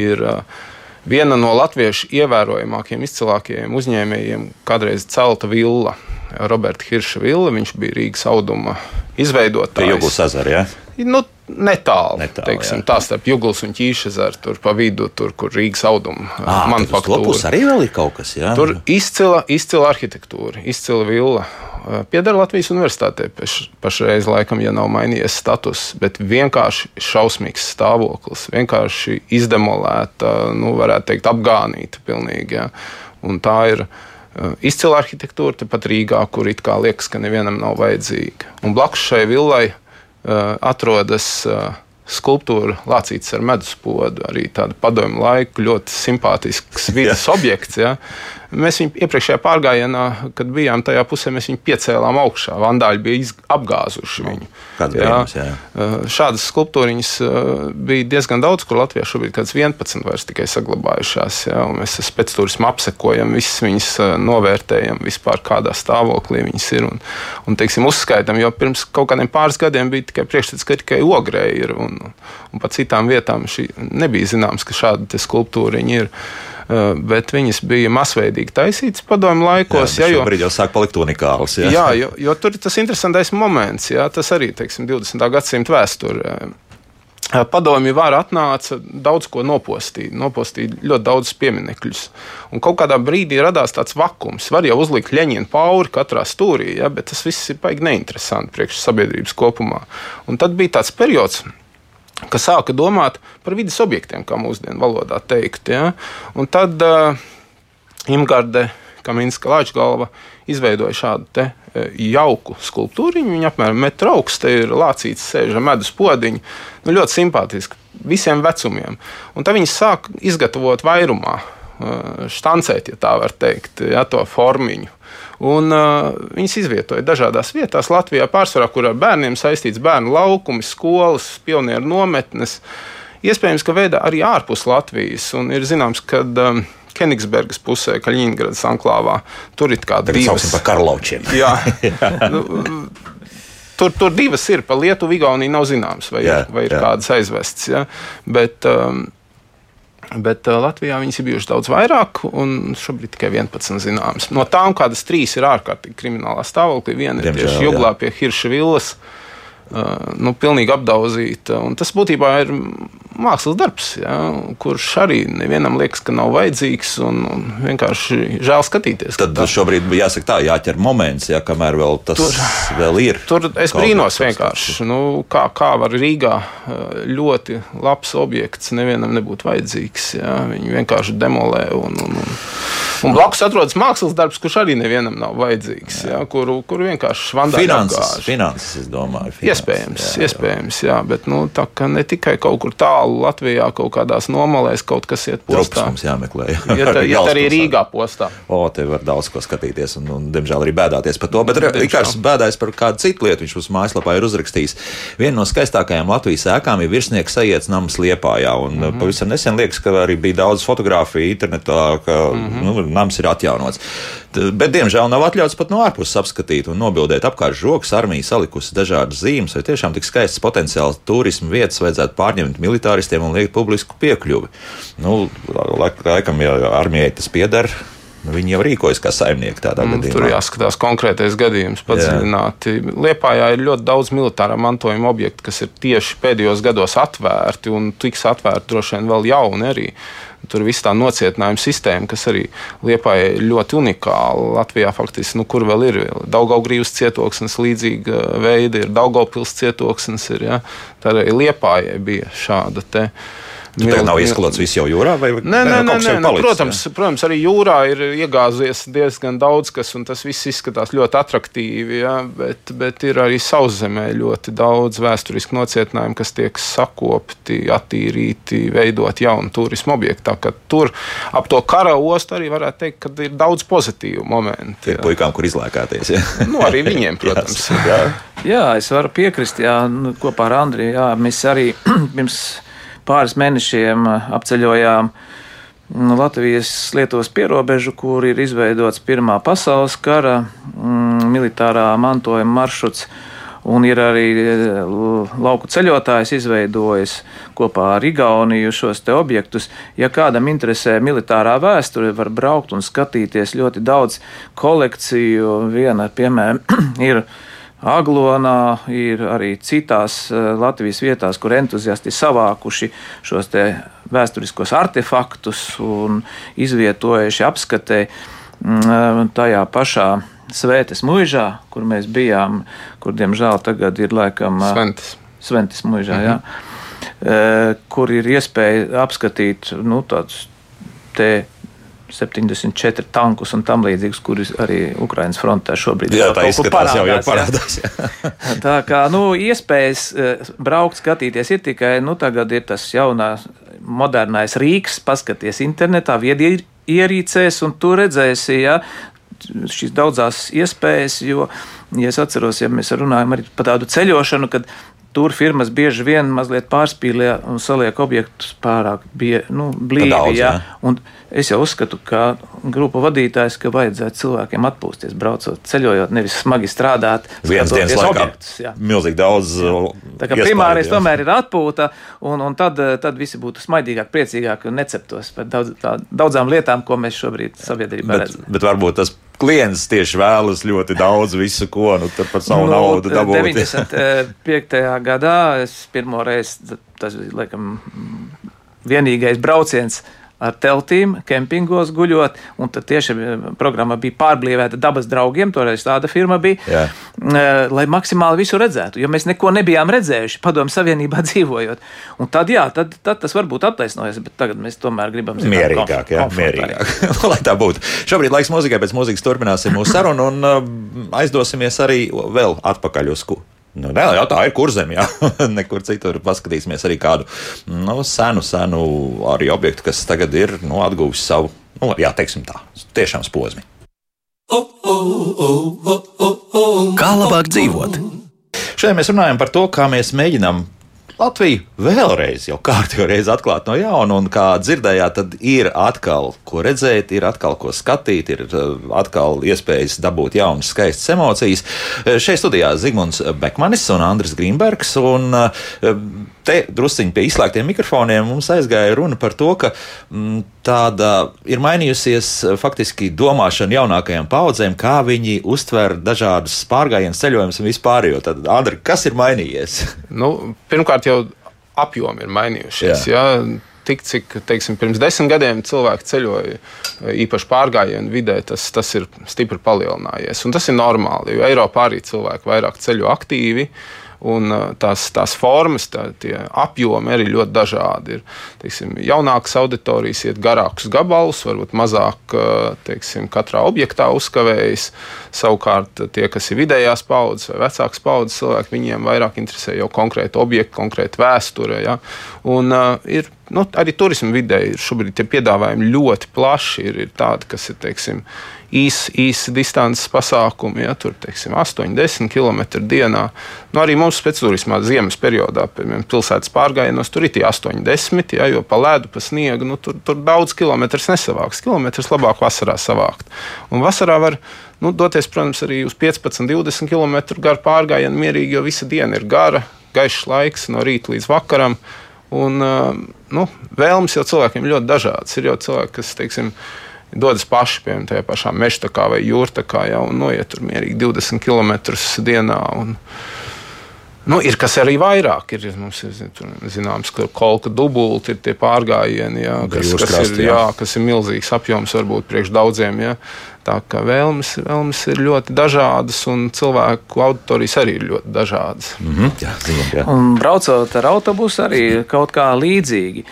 C: ir uh, viena no latviešu ievērojamākajiem, izcilākajiem uzņēmējiem, kādreiz celta villa. Roberta Hirša villa, viņš bija Rīgas auduma
A: Pie
C: izveidotājs.
A: Jūgas ezera, jā.
C: Nu, netālu,
A: Netālu,
C: teiksim,
A: jā.
C: tā starp Juglas un Ķīšezeru, tur pa vidu, tur, kur Rīgas auduma manufaktūra.
A: Tur arī vēl ir kaut kas, jā.
C: Tur izcila, izcila arhitektūra, izcila villa. Pieder Latvijas universitātē paš, pašreiz, laikam, ja nav mainījies status, bet vienkārši šausmīgs stāvoklis, vienkārši izdemolēta, nu, varētu teikt, apgānīta pilnīgi. Ja. Un tā ir izcila arhitektūra, tepat Rīgā, kur it kā liekas, ka nevienam nav vajadzīga. Un blakus šai villai uh, atrodas uh, skulptūra lācīts ar meduspodu. Arī tāda padomju laika ļoti simpātisks vidas objekts. Ja. Mēs viņu iepriekšējā pārgājienā, kad bijām tajā pusē, mēs viņu piecēlām augšā. Vandāļi bija apgāzuši viņu.
A: kāds brīnums, jā.
C: Uh, Šādas skulptūriņas uh, bija diezgan daudz, kur Latvijā šobrīd ir 11 vairs tikai saglabājušās. Un mēs pēc turisma apsekojam, visas viņas uh, novērtējam, vispār kādā stāvoklī viņas ir un, un teiksim, uzskaitam. Jo pirms kaut kādiem pāris gadiem bija tikai priekšstats, ka tikai ogrei ir un, un pa citām vietām nebija zināms, ka šāda skulptūriņa ir. Uh, Bet viņas bija masveidīgi taisītas padomju laikos.
A: jā,
C: ja, jo-
A: jau sāk palikt unikāls. Jā,
C: Jā, jo, jo tur ir tas interesantais moments, jā, tas arī teiksim, 20. gadsimta vēsturē. Padomju vara atnāca daudz ko nopostīt, nopostīja ļoti daudz pieminekļus. Un kaut kādā brīdī radās tāds vakums. Var jau uzlikt leņķinu pauri katrā stūrī, ja, bet tas viss ir baigi neinteresanti priekš sabiedrības kopumā. Un tad bija tāds periods, ka sāka domāt par vidas objektiem, kā mūsdienu valodā teikt. Ja? Un tad uh, Imgarde Kaminska Lāčgalva izveidoja šādu te, e, jauku skulptūriņu. Viņa apmēram metra augsta ir lācīts, sēž ar medus podziņu. Nu, ļoti simpātiski visiem vecumiem. Un tad viņi sāk izgatavot vairumā. štancēt, ja tā var teikt, ja, to formiņu. Un, uh, viņas izvietoja dažādās vietās Latvijā, pārsvarā, kur ar bērniem saistīts bērnu laukumi, skolas, pionieru nometnes. Iespējams, ka veidā arī ārpus Latvijas. Un ir zināms, ka um, Kenigsburgas pusē, Kaļiņgradas anklāvā, tur ir kāda
A: divas. Par karlaučiem.
C: Jā. nu, Tur, tur divas ir. Par Lietuvu, Igauniju nav zināms, vai, jā, ir, vai ir jā. kādas aizvestas. Ja? Bet, um, Bet uh, Latvijā viņas ir bijušas daudz vairāk, un šobrīd tikai 11 zināmas. No tām kādas trīs ir ārkārtīgi kriminālā stāvoklī. Viena ir tieši Juglā pie Hirša Villas. Uh, nu, pilnīgi apdauzīta. Un tas būtībā ir mākslas darbs, ja, kurš arī nevienam liekas, ka nav vajadzīgs un, un vienkārši žēl skatīties.
A: Tad tā. šobrīd jāsaka tā, jāķer moments, ja, kamēr vēl tas tur, vēl ir.
C: Tur es brīnos vienkārši, nu, kā, kā var Rīgā ļoti labs objekts nevienam nebūt vajadzīgs. Ja, viņi vienkārši demolē un, un, un Un blakus atrodas mākslas darbs, kurš arī nevienam nav vajadzīgs. Jā, kuru, kuru vienkārši švandājas.
A: Finanses, finanses, es domāju.
C: Finanses, iespējams, jā, jā. iespējams, jā, bet nu, tā kā ne tikai kaut kur tālu Latvijā, kaut kādās nomalēs kaut kas iet postā.
A: Mums jāmeklē. Jā.
C: Iet, iet arī Rīgā postā.
A: O, te var daudz ko skatīties un, un diemžēl arī bēdāties par to, bet Rikārds bēdājas par kādu citu lietu. Viņš mums mājaslapā ir uzrakstījis. Viena no skaistākajām Latvijas ēkām ir virsnieks sajiets nams Liepājā, un mm -hmm. pavisam nesen liekas, ka arī bija daudz fotografiju internetā, ka mm -hmm. nu, nams ir atjaunots. Bet, diemžēl, nav atļauts pat no ārpuses apskatīt un nobildēt apkārt žoks. Armija salikusi dažādas zīmes, vai tiešām tik skaists potenciāls turismu vietas vajadzētu pārņemt militāristiem un liekt publisku piekļuvi. Nu, laikam, ja armijai tas pieder, Viņi jau rīkojas kā saimnieki tādā mm, gadījumā.
C: Tur jāskatās konkrētais gadījums, padziļināti. Liepājā ir ļoti daudz militārā mantojuma objektu, kas ir tieši pēdējos gados atvērti un tiks atvērti droši vien vēl jauni arī. Tur viss tā nocietinājuma sistēma, kas arī Liepā ir ļoti unikāla. Latvijā faktiski, nu, kur vēl ir Daugaugrievas cietoksnis, līdzīga veida ir Daugavpils cietoksnis. Ir, ja? Tā arī Liepājai bija šāda te.
A: Tur mil, nav izklots viss jau jūrā, vai
C: nē, nē, nē, nē, nē, protams, jā? protams, arī jūrā ir iegāzies diezgan daudz kas, un tas viss izskatās ļoti attraktīvi. Ja? Bet, bet ir arī sauszemē ļoti daudz vēsturisku nocietinājumu, kas tiek sakopti, attīrīti, veidot jaunu turismu objektu. Tur ap to kara ostu arī varētu teikt, ka ir daudz pozitīvu momentu.
A: Ir puikām, kur izlēkāties. Ja?
C: nu, arī viņiem, protams. jā,
B: jā, es varu piekrist, jā, nu, kopā ar Andriju. Jā, mēs arī pirms pāris mēnešiem uh, apceļojām mm, Latvijas-Lietuvas pierobežu, kur ir izveidots Pirmā pasaules kara mm, militārā mantojuma maršruts. Un ir arī uh, lauku ceļotājs izveidojis kopā ar Igauniju šos te objektus. Ja kādam interesē militārā vēsture, var braukt un skatīties ļoti daudz kolekciju. Viena, piemēram, ir Aglonā, ir arī citās eh, Latvijas vietās, kur entuziasti savākuši šos vēsturiskos artefaktus un izvietojuši apskatē mm, eh, tajā pašā Svētas mūžā, kur mēs bijām, kur diemžēl tagad ir laikam
C: eh, Sventis,
B: Sventis mūžā, mhm. jā, kur ir iespēja apskatīt nu, tādus te 74 tankus un tam līdzīgus, kurus arī Ukraiņas frontē šobrīd
A: jā, tā izskatās, jau, jau parādās.
B: tā kā nu, iespējas eh, braukt, skatīties ir tikai, nu tagad ir tas jaunās, modernais rīks, paskaties internetā, viedi ierīcēs, un tu redzēsi, ja, šīs daudzās iespējas, jo, ja es atceros, ja mēs runājam arī par tādu ceļošanu, kad Tur firmas bieži vien mazliet pārspīlē un saliek objektus pārāk bie, nu, blīvi. Daudz, jā. Jā. Es jau uzskatu, ka grupu vadītājs, ka vajadzētu cilvēkiem atpūsties, braucot, ceļojot, nevis smagi strādāt.
A: Vienas dienas laikā jā. milzīgi daudz.
B: Tā kā primārais tomēr ir atpūta, un, un tad, tad visi būtu smaidīgāki, priecīgāki un neceptos par daudz, tā, daudzām lietām, ko mēs šobrīd sabiedrībā
A: redzam. Bet varbūt tas klients tieši vēlas ļoti daudz visu, ko nu, par savu nu, naudu dabūt.
B: 95. gadā es pirmo reizi, tas bija laikam vienīgais brauciens ar teltīm, kempingos guļot. Un tad tieši eh, programma bija pārblīvēta dabas draugiem, toreiz tāda firma bija, Jā. Eh, lai maksimāli visu redzētu. Jo mēs neko nebijām redzējuši Padomu Savienībā dzīvojot. Un tad, jā, tad, tad tas varbūt attaisnojas, bet tagad mēs tomēr gribam zināt,
A: mierīgāk, jā, mierīgāk. lai tā būtu. Šobrīd laiks mūzikai, pēc mūzikas turpināsim mūsu sarunu un uh, aizdosimies arī vēl atpakaļ uz Nu, nē, jā, tā ir kurzem, jā. Nekur citur paskatīsimies arī kādu nu, senu, senu arī objektu, kas tagad ir nu, atguvis savu nu, jā, teiksim tā, tiešām posmi.
H: Kā labāk dzīvot?
A: Šodien mēs runājam par to, kā mēs mēģinām Latviju vēlreiz, jau kārtīgi reizi atklāt no jauna, un kā dzirdējāt, tad ir atkal ko redzēt, ir atkal ko skatīt, ir uh, atkal iespējas dabūt jaunas, skaistas emocijas. Uh, šeit studijā Zigmunds Bekmanis un Andris Grīmbergs, un uh, te drusciņi pie izslēgtiem mikrofoniem mums aizgāja runa par to, ka mm, tāda ir mainījusies faktiski domāšana jaunākajām paudzēm, kā viņi uztver dažādus pārgājienus, ceļojumus un vispār. Tad, Andri, kas ir mainījies?
C: Nu, pirmkārt, jau apjomi ir mainījušies. Jā. Jā. Tik cik teiksim, pirms desmit gadiem cilvēki ceļoja īpaši pārgājienu vidē, tas, tas ir stipri palielinājies. Un tas ir normāli, jo Eiropā arī cilvēki vairāk ceļo aktīvi. Uh, Un tās, tās formas, tā, tie apjomi arī ļoti dažādi. Ir teiksim, jaunākas auditorijas, iet garākus gabalus, varbūt mazāk teiksim, katrā objektā uzkavējas. Savukārt tie, kas ir vidējās paudzes vai vecākas paudzes cilvēki, viņiem vairāk interesē jau konkrēti objekti, konkrēti vēsture. Ja? Un, uh, ir, nu, arī turisma vidē ir šobrīd tie piedāvājumi ļoti plaši. Ir, ir tādi, kas ir teiksim, īsa īs distances pasākumi, ja tur teiksim, 8, 10 km dienā. Nu, arī mums speciālismā ziemas periodā, piemēram, pilsētas pārgājienos, tur ir tie 8, 10, ja, jo pa ledu, pa sniegu, nu, tur, tur daudz kilometrus nesavāks. Kilometrus labāk vasarā savākt. Un vasarā var nu, doties, protams, arī uz 15, 20 km garu pārgājienu mierīgi, jo visa diena ir gara, gaišs laiks no rīta līdz vakaram. Un, nu, vēlmes jau cilvēkiem ļoti dažādas. Ir jau cilvēki, kas, teiksim, dodas paši, piemēram, tajā pašā meža vai jūrtakā, jau un noiet tur mierīgi 20 km dienā. Un, Nu, ir kas arī vairāk. Ir, mums ir zināms, ka kolka dubulti ir tie pārgājieni, jā, kas, kas, krasti, ir, jā, kas ir milzīgs apjoms varbūt priekš daudziem. Jā. Tā kā vēlmes, vēlmes ir ļoti dažādas, un cilvēku auditorijas arī ir ļoti dažādas.
A: Mm -hmm. jā, zinām, jā.
B: Un braucot ar autobusu arī kaut kā līdzīgi.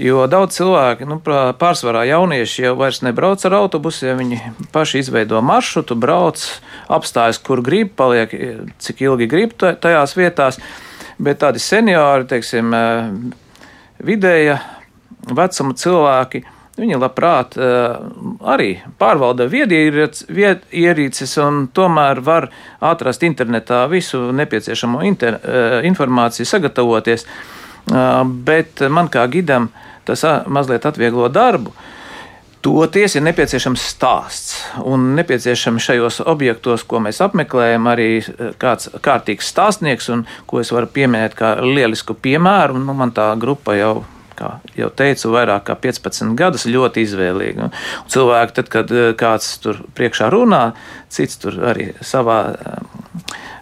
B: Jo daudz cilvēku, nu, pārsvarā jaunieši jau vairs nebrauc ar autobusiem. Viņi paši izveido maršrutu, brauc, apstājas, kur grib, paliek cik ilgi grib tajās vietās. Bet tādi seniori, teiksim, vidēja vecuma cilvēki. Viņi labprāt arī pārvalda viedierīces un tomēr var atrast internetā visu nepieciešamo inter, informāciju, sagatavoties. Bet man kā gidam tas mazliet atvieglo darbu. Toties ir nepieciešams stāsts, un nepieciešams šajos objektos, ko mēs apmeklējam, arī kāds kārtīgs stāstnieks, un ko es varu pieminēt kā lielisku piemēru. Nu, man tā grupa jau kā jau teicu, vairāk kā 15 gadus ļoti izvēlīgi. Un cilvēki, tad, kad kāds tur priekšā runā, cits tur arī savā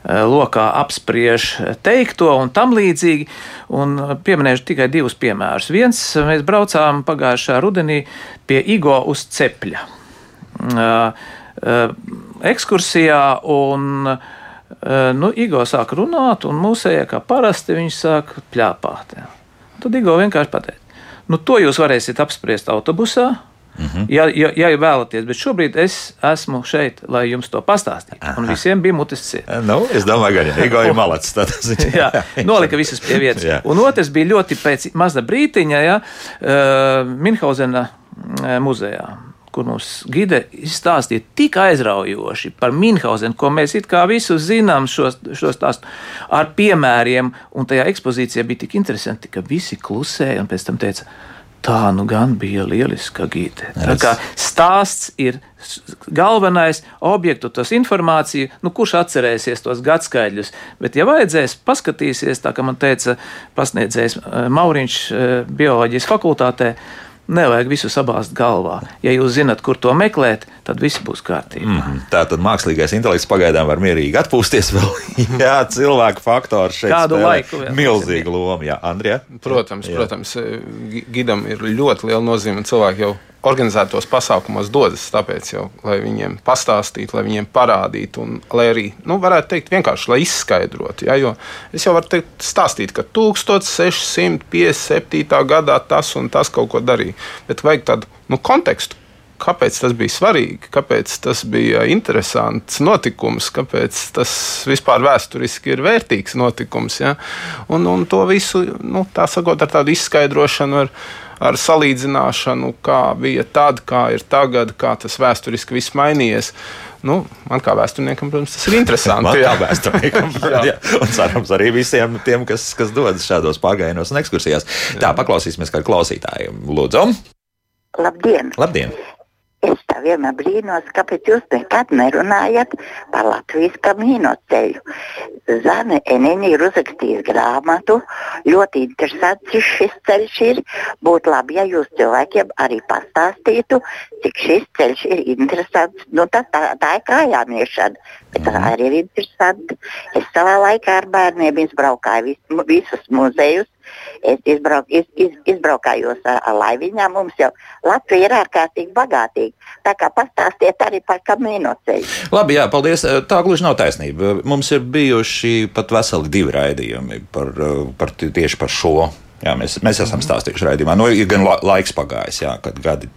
B: lokā apspriež teikto un tam līdzīgi. Un pieminēšu tikai divus piemērus. Viens, mēs braucām pagājušā rudenī pie Igo uz cepļa. Eh, eh, ekskursijā un nu, Igo sāk runāt, un mūsējā kā parasti viņš sāk pļāpāt. Tad Igo vienkārši pateica, nu to jūs varēsiet apspriest autobusā, Mm -hmm. ja, ja, ja vēlaties, bet šobrīd es esmu šeit, lai jums to pastāstītu. Aha. Un visiem bija mutes cieta.
A: Nu, es domāju, ka Igo ir malacis.
B: jā, nolika visus pie vietas. Un otrs bija ļoti pēc maza brītiņa, ja, uh, Minhausena uh, muzejā kur mums gide izstāstīja tik aizraujoši par Minhausenu, ko mēs it kā visu zinām, šos, šos stāstus ar piemēriem, un tajā ekspozīcijā bija tik interesanti, ka visi klusēja un pēc tam teica, Tā nu gan bija lieliska gīte. Tā kā stāsts ir galvenais, objektu, tas informācija, nu, kurš atcerēsies tos gadskaidļus. Bet, ja vajadzēs, paskatīsies, tā kā man teica pasniedzējs eh, Mauriņš eh, bioloģijas fakultātē, Nevajag visu sabāzt galvā. Ja jūs zinat, kur to meklēt, tad viss būs kārtībā. Mm -hmm.
A: Tā tad mākslīgais intelekts pagaidām var mierīgi atpūsties vēl. jā, cilvēku faktors šeit
B: Kādu laiku vēl.
A: Milzīga loma, jā, Andrija.
C: Protams, jā. protams, gidam ir ļoti liela nozīme. Cilvēki jau organizētos pasākumos dodas, tāpēc jau, lai viņiem pastāstītu, lai viņiem parādītu, un lai arī, nu, varētu teikt, vienkārši, lai izskaidrotu. Ja, jo es jau varu teikt, stāstīt, ka 1657. gadā tas un tas kaut ko darīja, bet vajag tādu nu, kontekstu. Kāpēc tas bija svarīgi, kāpēc tas bija interesants notikums, kāpēc tas vispār vēsturiski ir vērtīgs notikums. Ja? Un, un to visu, nu, tā sakot, ar tādu izskaidrošanu, ar, ar salīdzināšanu, kā bija tad, kā ir tagad, kā tas vēsturiski viss mainījies. Nu, man kā vēsturniekam, protams, tas ir interesanti.
A: kā vēsturniekam, jā. jā. un cerams arī visiem tiem, kas, kas dodas šādos pagainos un ekskursijās. Jā. Tā, paklausīsimies kādu klausītāju. Lūdzu!
I: Labdien!
A: Labdien.
I: Tā vienmēr brīnos, kāpēc jūs nekad nerunājat par Latvijas kamīno ceļu. Zana Eniņa ir uzrakstījis grāmatu. Ļoti interesants šis ceļš ir. Būtu labi, ja jūs cilvēkiem arī pastāstītu, cik šis ceļš ir interesants. Nu, tas, tā, tā ir kājāmiešana, bet tā arī ir interesanti. Es savā laikā ar bērniem izbraukāju vis, visus muzejus Es izbrauk, iz, iz, izbraukājos ar, ar laiviņām. Mums jau Latvija ir ārkārtīgi bagātīga. Tā kā pastāstiet arī par kamīno ceļu.
A: Labi, jā, paldies. Tā gluži nav taisnība. Mums ir bijuši pat veseli divi raidījumi par, par tieši par šo. Jā, mēs, mēs esam stāstījuši raidījumā. Nu, ir gan laiks pagājis, jā, kad gadi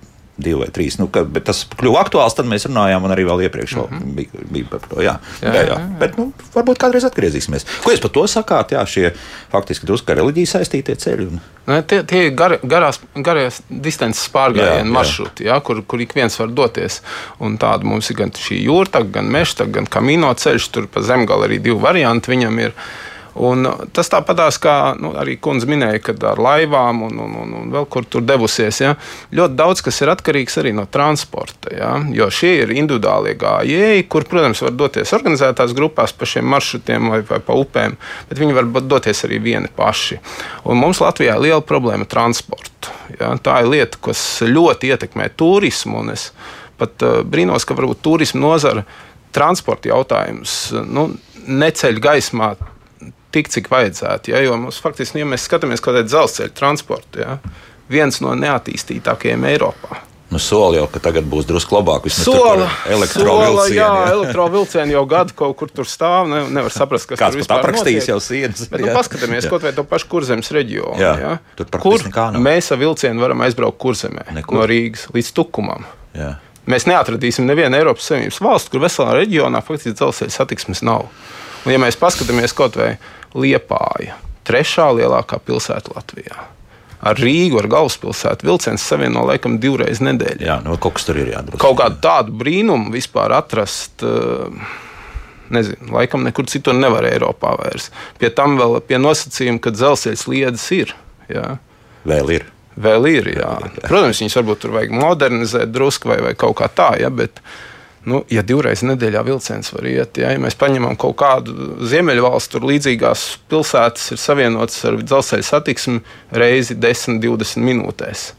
A: divi vai trīs. Nu, ka, bet tas kļuva aktuāls, tad mēs runājām, un arī vēl iepriekš mm -hmm. bija, bija par to. Jā, jā, jā, jā. Bet, nu, varbūt kādreiz atgriezīsimies. Ko jūs par to sakāt? Jā, šie faktiski drusku ar reliģiju saistītie ceļi. Un...
C: Ne, tie tie ir gar, garās, garās distances pārgājienu maršruti, jā, kur, kur ik viens var doties. Un tāda mums ir gan šī jūrta, gan meža, gan kamino ceļš. Tur pa zemgali arī divi varianti viņam ir. Un tas tāpatās, kā nu, arī kundze minēja, kad ar laivām un, un, un, un vēl kur tur devusies. Ja, ļoti daudz kas ir atkarīgs arī no transporta. Ja, jo šie ir individuālie gājēji, kur, protams, var doties organizētās grupās pa šiem maršrutiem vai, vai pa upēm, bet viņi var doties arī vieni paši. Un mums Latvijā ir liela problēma ar transportu. Ja, tā ir lieta, kas ļoti ietekmē turismu. Es pat uh, brīnos, ka varbūt turisma nozara transporta jautājums nu, neceļ gaismā tik, cik vajadzētu. Ja, jo mums faktiski, ja mēs skatāmies kaut kādā dzelzceļa transporta, ja, viens no neattīstītākajiem Eiropā.
A: Nu, soli jau, ka tagad būs drusku labāk.
C: Sola, elektrovilcieni. Jā, jā. elektrovilcieni jau gadu kaut kur tur stāv. Ne, nevar saprast, kas
A: Kāds tur vispār aprakstījis jau sienas.
C: Bet, nu, paskatāmies jā. kaut vai to pašu kurzemes reģionu.
A: Jā, jā.
C: Kur mēs ar vilcienu varam aizbraukt kurzemē Nekur. no Rīgas līdz Tukumam. Jā. Mēs neatradīsim nevienu Eiropas Savienības valstu, kur veselā reģionā faktiski dzelzceļa satiksmes nav. Un, ja mēs paskatāmies kaut vai Liepāja, trešā lielākā pilsēta Latvijā. Ar Rīgu, ar galvaspilsētu vilciens savieno laikam divreiz nedēļā.
A: Jā, nu, kaut kas tur ir jādara.
C: Kaut kādu tādu brīnumu vispār atrast. Uh, nezinu, laikam nekur citur nevar Eiropā vairs. Pie tam vēl pie nosacījuma, ka dzelzceļa sliedes ir. Jā.
A: Vēl ir.
C: Vēl ir, jā. Jā. Protams, viņas varbūt tur vajag modernizēt drusku vai, vai kaut kā tā, ja, bet uh, Nu, ja divreiz nedēļā vilciens var iet, ja, ja mēs paņemam kaut kādu ziemeļvalstu, tur līdzīgās pilsētas ir savienotas ar dzelzceļa satiksmi reizi 10, 20 minūtēs.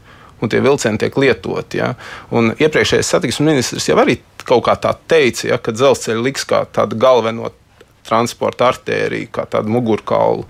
C: Un tie vilcieni tiek lietoti. Ja. Un iepriekšējais satiksmes ministrs jau arī kaut kā tā teica, ja, ka dzelzceļa liks kā tādu galveno transporta artēriju, kā tādu mugurkaulu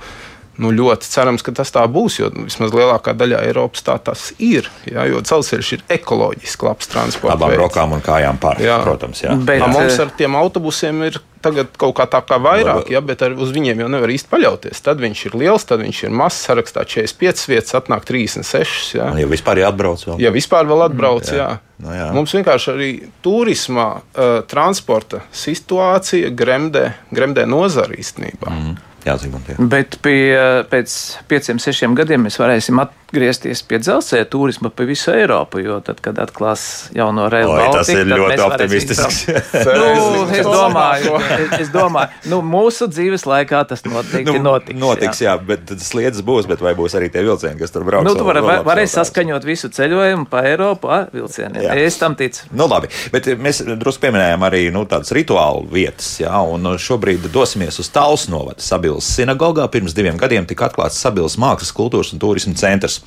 C: Nu, ļoti cerams, ka tas tā būs, jo vismaz lielākā daļā Eiropas tā tas ir. Jā, jo dzelzceļš ir ekoloģiski labs transports.
A: Abām rokām un kājām pār. Jā. Protams, jā.
C: Bet jā. mums ar tiem autobusiem ir tagad kaut kā tā kā vairāk, ja, bet uz viņiem jau nevar īsti paļauties. Tad viņš ir liels, tad viņš ir mazs, sarakstā 45 vietas, atnāk 36. Ja,
A: ja vispār ir atbrauc vēl.
C: Ja vispār vēl atbrauc, mm, jā. jā. No, jā. Mums vienkārši arī turismā, uh, transporta situācija gremdē, gremdē nozara īstenībā. Mm.
A: Jā, Zigmund, jā.
B: Bet pie, pēc pieciem, sešiem gadiem mēs varēsim atgriezties pie dzelzceļa turisma pa visu Eiropu, jo tad, kad atklās jauno reilu Baltiku,
A: tas ir ļoti optimistisks.
B: nu, es domāju, es, domāju, nu, mūsu dzīves laikā tas noteikti nu, notiks.
A: Notiks, jā, jā bet sliedas būs, bet vai būs arī tie vilcieni, kas tur brauks?
B: Nu, tu vari, var, varēsi saskaņot visu ceļojumu pa Eiropu ar vilcieniem. Jā. Es tam ticu.
A: Nu, labi, bet mēs drusku pieminējām arī nu, tādas rituālu vietas, jā, un šobrīd dosimies uz Tāls novada Sabilas sinagogā. Pirms diviem gadiem tika atklāts Sabilas mākslas, kultūras un turisma centrs.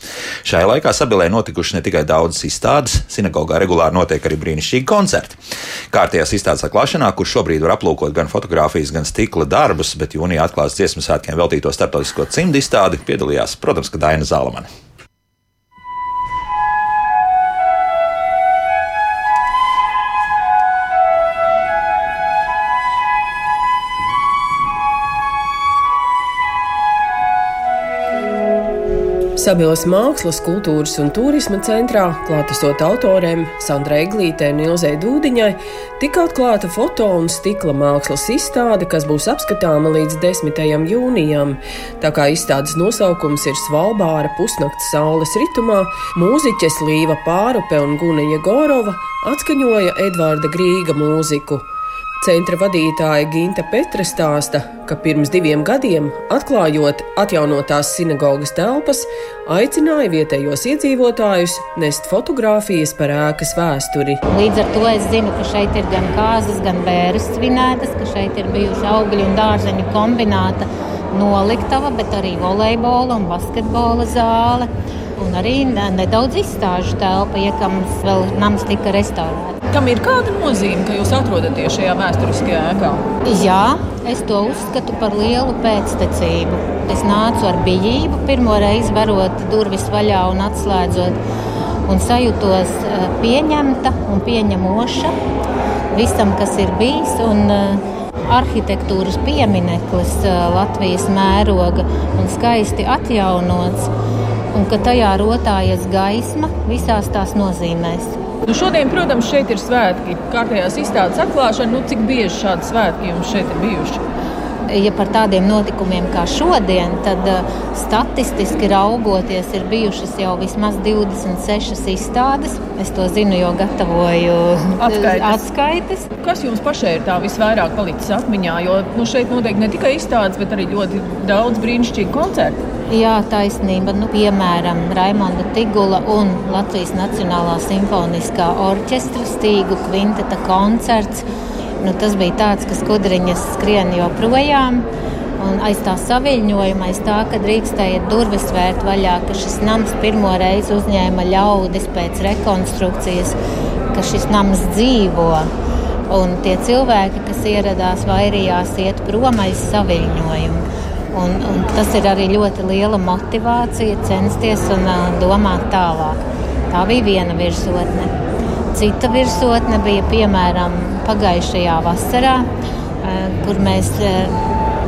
A: Šajā laikā Sabilē notikuši ne tikai daudzas izstādes, sinagogā regulāri notiek arī brīnišķīgi koncerti. Kārtējās izstādes atklāšanā, kur šobrīd var aplūkot gan fotografijas, gan stikla darbus, bet jūnijā atklāts dziesmu svētkiem veltīto starptautisko cimdu izstādi piedalījās, protams, Daina Zalamana.
E: Sabilas mākslas, kultūras un turisma centrā, klātesot autoriem Sandrai Glītē un Ilzai Dūdiņai, tika atklāta foto un stikla mākslas izstāde, kas būs apskatāma līdz 10. jūnijam. Tā kā izstādes nosaukums ir Svalbāra pusnakts saules ritumā, mūziķes Līva Pārupe un Guna Jegorova atskaņoja Edvarda Grīga mūziku. Centra vadītāja Ginta Petra stāsta, ka pirms diviem gadiem, atklājot atjaunotās sinagogas telpas, aicināja vietējos iedzīvotājus nest fotogrāfijas par ēkas vēsturi.
J: Līdz ar to es zinu, ka šeit ir gan kāzas, gan bērres svinētas, ka šeit ir bijuši augļu un dārzeņu kombināta noliktava, bet arī volejbola un basketbola zāle. Un arī nedaudz izstāžu telpa, ja kams vēl nams tika restaurēts.
G: Tam ir kāda nozīme, ka jūs atrodaties šajā vēsturiskajā ēkā?
J: Jā, es to uzskatu par lielu pēctecību. Es nācu ar bijību, pirmo reizi varot durvis vaļā un atslēdzot, un sajūtos eh, pieņemta un pieņemoša visam, kas ir bijis. Un, uh, arhitektūras piemineklis Latvijas mēroga un skaisti atjaunots, un ka tajā rotājas gaisma visās tās nozīmēs.
G: Nu šodien, protams, šeit ir svētki. Kārtējās izstādes atklāšana, nu, cik bieži šādi svētki jums šeit ir bijuši?
J: Ja par tādiem notikumiem kā šodien, tad uh, statistiski raugoties, ir bijušas jau vismaz 26 izstādes. Es to zinu, jo gatavoju atskaites. atskaites.
G: Kas jums pašai ir tā visvairāk palicis atmiņā? Jo nu, šeit notiek ne tikai izstādes, bet arī ļoti daudz brīnišķīgu koncertu.
J: Jā, taisnība. Nu, piemēram, Raimonda Tigula un Latvijas Nacionālā simfoniskā orķestra stīgu kvinteta koncerts Nu, tas bija tāds, ka skudriņas skrien joprojām. Un aiz tā saviņojuma, aiz tā, ka drīkstēja durvis vērt vaļā, ka šis nams pirmo reizi uzņēma ļaudis pēc rekonstrukcijas, ka šis nams dzīvo. Un tie cilvēki, kas ieradās, vairījās iet prom aiz saviņojumu. Un, un tas ir arī ļoti liela motivācija censties un uh, domāt tālāk. Tā bija viena virsotne. Cita virsotne bija piemēram pagājušajā vasarā, eh, kur mēs eh,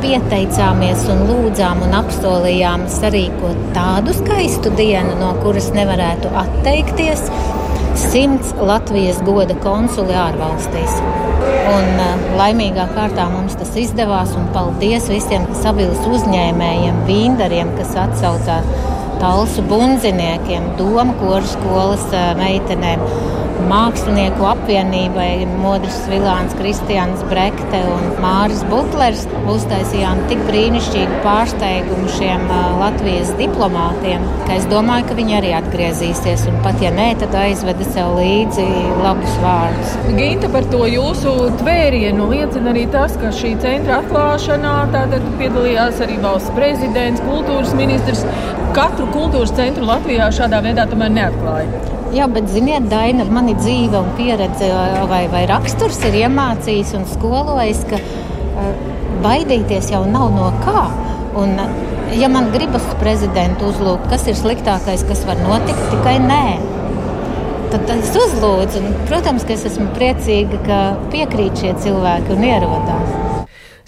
J: pieteicāmies un lūdzām un apsolījām sarīkot tādu skaistu dienu, no kuras nevarētu atteikties. Simts Latvijas goda konsuli ārvalstīs. Un, uh, laimīgā kārtā mums tas izdevās. Paldies visiem sabiedrības uzņēmējiem, vīndariem, kas atsaucās talsu bundziniekiem, domu koru skolas meitenēm mākslinieku apvienībai Modris Vilāns, Kristians Brekte un Māris Butlers uztaisījām tik brīnišķīgu pārsteigumu šiem Latvijas diplomātiem, ka es domāju, ka viņi arī atgriezīsies. Un pat ja nē, tad aizveda sev līdzi labus vārdus.
G: Ginta par to jūsu tvērienu liecina arī tas, ka šī centra atklāšanā piedalījās arī valsts prezidents, kultūras ministrs. Katru kultūras centru Latvijā šādā veidā tomēr neatklāja.
J: Jā, bet, ziniet, Daina, mani dzīve un pieredze vai, vai raksturs ir iemācījis un skolojis, ka baidīties jau nav no kā. Un, ja man gribas prezidentu uzlūgt, kas ir sliktākais, kas var notikt, tikai nē. Tad, tad es uzlūdzu, un, protams, ka es esmu priecīga, ka piekrīt šie cilvēki un ierodās.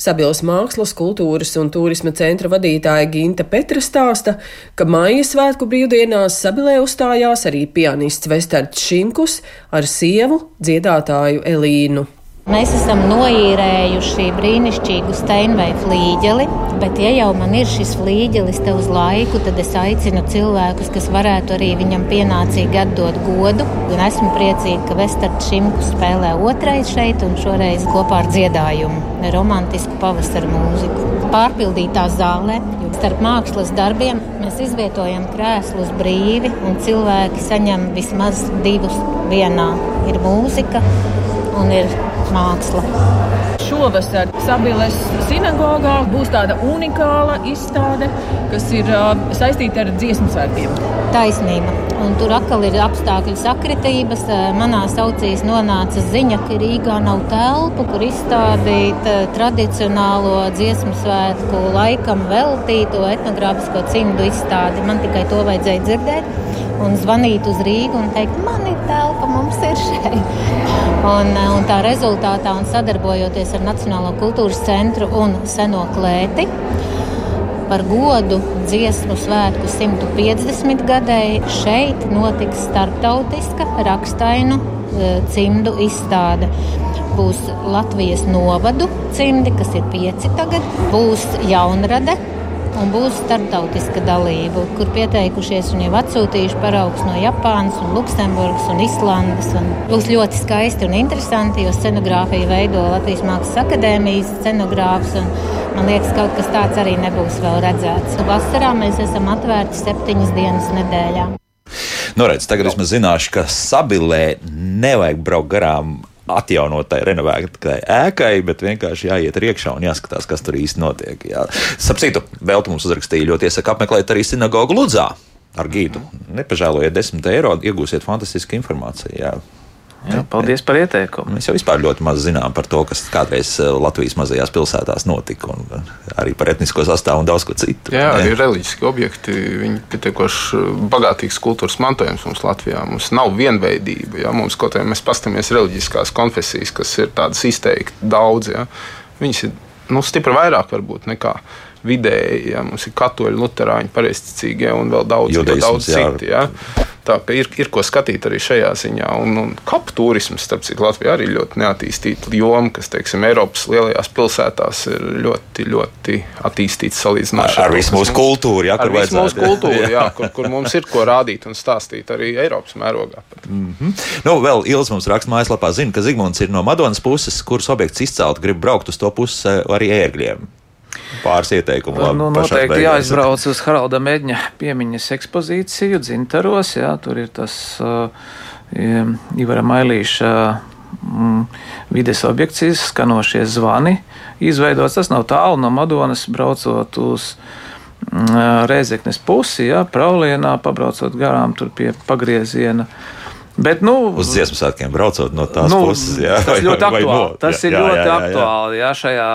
E: Sabils mākslas, kultūras un turisma centra vadītāja Ginta Petra stāsta, ka maija svētku brīvdienās Sabilē uzstājās arī pianists Vesterts Šimkus ar sievu dziedātāju Elīnu.
J: Mēs esam noīrējuši brīnišķīgu steinveju flīģeli, bet, ja jau man ir šis flīģelis te uz laiku, tad es aicinu cilvēkus, kas varētu arī viņam pienācīgi atdot godu. Un esmu priecīga, ka Vestards Šimku spēlē otrais šeit un šoreiz kopā ar dziedājumu, romantisku pavasara mūziku. Pārpildītā zālē, starp mākslas darbiem mēs izvietojam krēslus brīvi un cilvēki saņem vismaz divus vienā. Ir mūzika un ir māksla.
G: Šovasar Sabiles sinagogā būs tāda unikāla izstāde, kas ir uh, saistīta ar dziesmu svētkiem.
J: Taisnība. Un tur atkal ir apstākļu sakritības. Manā saucīs nonāca ziņa, ka Rīgā nav telpu, kur izstādīt tradicionālo dziesmu svētku laikam veltīto etnogrāfisko cimdu izstādi. Man tikai to vajadzēja dzirdēt un zvanīt uz Rīgu un teikt, man mums ir šeit. Un, un tā rezultātā, un sadarbojoties ar Nacionālo kultūras centru un Seno klēti, par godu dziesmu svētku 150 gadēji šeit notiks starptautiska rakstainu e, cimdu izstāde. Būs Latvijas novadu cimdi, kas ir pieci tagad, būs jaunrade, un būs starptautiska dalība, kur pieteikušies un jau atsūtījuši paraugus no Japānas, un Luksemburgas un Islandes. Un būs ļoti skaisti un interesanti, jo scenogrāfiju veido Latvijas Mākslas akadēmijas scenogrāfs. Man liekas, kaut kas tāds arī nebūs vēl redzēts. Vasarā mēs esam atvērti septiņas dienas nedēļā.
A: Nu, redz, tagad es zināšu, ka sabilē nevajag braukt garām atjaunotai, renovētai ēkai, bet vienkārši jāiet iekšā un jāskatās, kas tur īsti notiek. Sapratu, vēl tu mums uzrakstīja ļoti iesaka apmeklēt arī sinagogu Ludzā ar gīdu. Nepažēlojiet 10 eiro, iegūsiet fantastisku informāciju. Jā.
B: Jā, paldies par ieteikumu.
A: Mēs jau vispār ļoti maz zinām par to, kas kādreiz eh, Latvijas mazajās pilsētās notika, un eh, arī par etnisko sastāvu un daudz ko citu.
C: Jā, arī reliģiski objekti, viņi pietiekoši bagātīgs kultūras mantojums mums Latvijā. Mums nav vienveidība. Jā. Mums kaut kā mēs paskatāmies reliģiskās konfesijas, kas ir tādas izteikti daudz. Jā. Viņas ir nu, stipri vairāk varbūt nekā vidēji. Ja, mums ir katoļi, luterāņi, pareizticīgie un vēl daudz, Judaisms, daudz citi. Ja. Tā ka ir, ir ko skatīt arī šajā ziņā. Un, un kapu turisms, starp citu, Latvijā arī ļoti neattīstīta joma, kas, teiksim, Eiropas lielajās pilsētās ir ļoti, ļoti attīstīts salīdzinoši
A: ar, ar visu mūsu kultūru. Jā,
C: ar visu mūsu kultūru, jā, kur, kur mums ir ko rādīt un stāstīt arī Eiropas mērogā. Mm
A: -hmm. nu, vēl Ilz mums raksta mājaslapā, zina, ka Zigmunds ir no Madonas puses, kuras objekts izcelt, grib braukt uz to pusi arī ērgļiem pāris ieteikumu.
B: Labi, nu, noteikti jāizbrauc uz Haralda Mēģņa piemiņas ekspozīciju Dzintaros. Jā, tur ir tas uh, Ivara Mailīša mm, vides objekts, skanošie zvani. Izveidots tas nav tālu no Madonas, braucot uz mm, Reizeknes pusi, jā, Praulienā, pabraucot garām tur pie pagrieziena. Bet, nu,
A: uz dziesmu svētkiem braucot no tās nu, puses, jā,
B: tas, ļoti aktuāli, no, tas jā, ir jā, ļoti jā, jā, aktuāli jā, šajā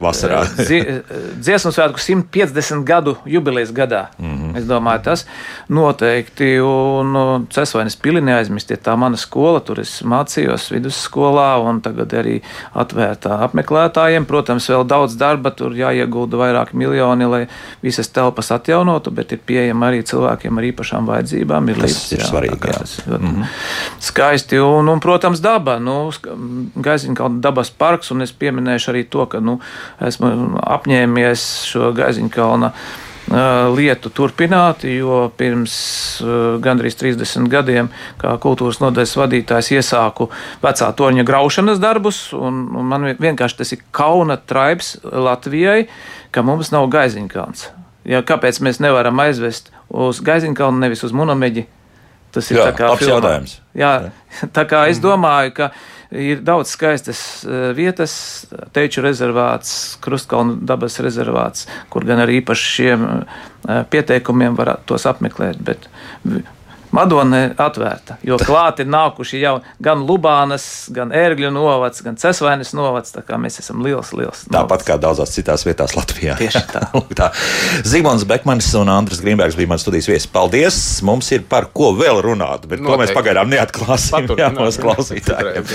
A: vasarā.
B: Dziesmu svētku 150 gadu jubilejas gadā. Mm. Es domāju, tas noteikti. Un nu, Cesvainas pili neaizmirstiet, tā mana skola, tur es mācījos vidusskolā un tagad arī atvērtā apmeklētājiem. Protams, vēl daudz darba, tur jāiegulda vairāki miljoni, lai visas telpas atjaunotu, bet ir pieejama arī cilvēkiem ar īpašām vajadzībām.
A: Ir tas līdz, ir jā, svarīgi. Jā. Tas, mm -hmm.
B: Skaisti. Un, un, protams, daba. Nu, Gaiziņkalna dabas parks, un es pieminēšu arī to, ka nu, esmu apņēmies šo Gaiziņkalna lietu turpināt, jo pirms gandrīz 30 gadiem, kā kultūras nodaļas vadītājs, iesāku vecā torņa graušanas darbus. Man vienkārši tas ir kauna traips Latvijai, ka mums nav gaiziņkalns. Ja, kāpēc mēs nevaram aizvest uz gaiziņkalnu, nevis uz munameģi?
A: Tas ir Jā, tā kā jautājums.
B: Jā, tā kā es domāju, ka ir daudz skaistas eh, vietas, teču rezervāts, Krustkalnu dabas rezervāts, kur gan arī īpaši šiem eh, pieteikumiem var tos apmeklēt. Bet Madona ir atvērta, jo klāt ir nākuši jau gan Lubānas, gan Ērgļu novads, gan Cesvainas novads. Tā kā mēs esam liels, liels. Novads.
A: Tāpat kā daudzās citās vietās Latvijā.
B: Tieši tā.
A: tā. Zigmons Bekmans un Andris Grīmbergs bija mans studijas viesis. Paldies! Mums ir par ko vēl runāt, bet Noteikti. to mēs pagaidām neatklāsim. Jā, mūsu klausītājiem.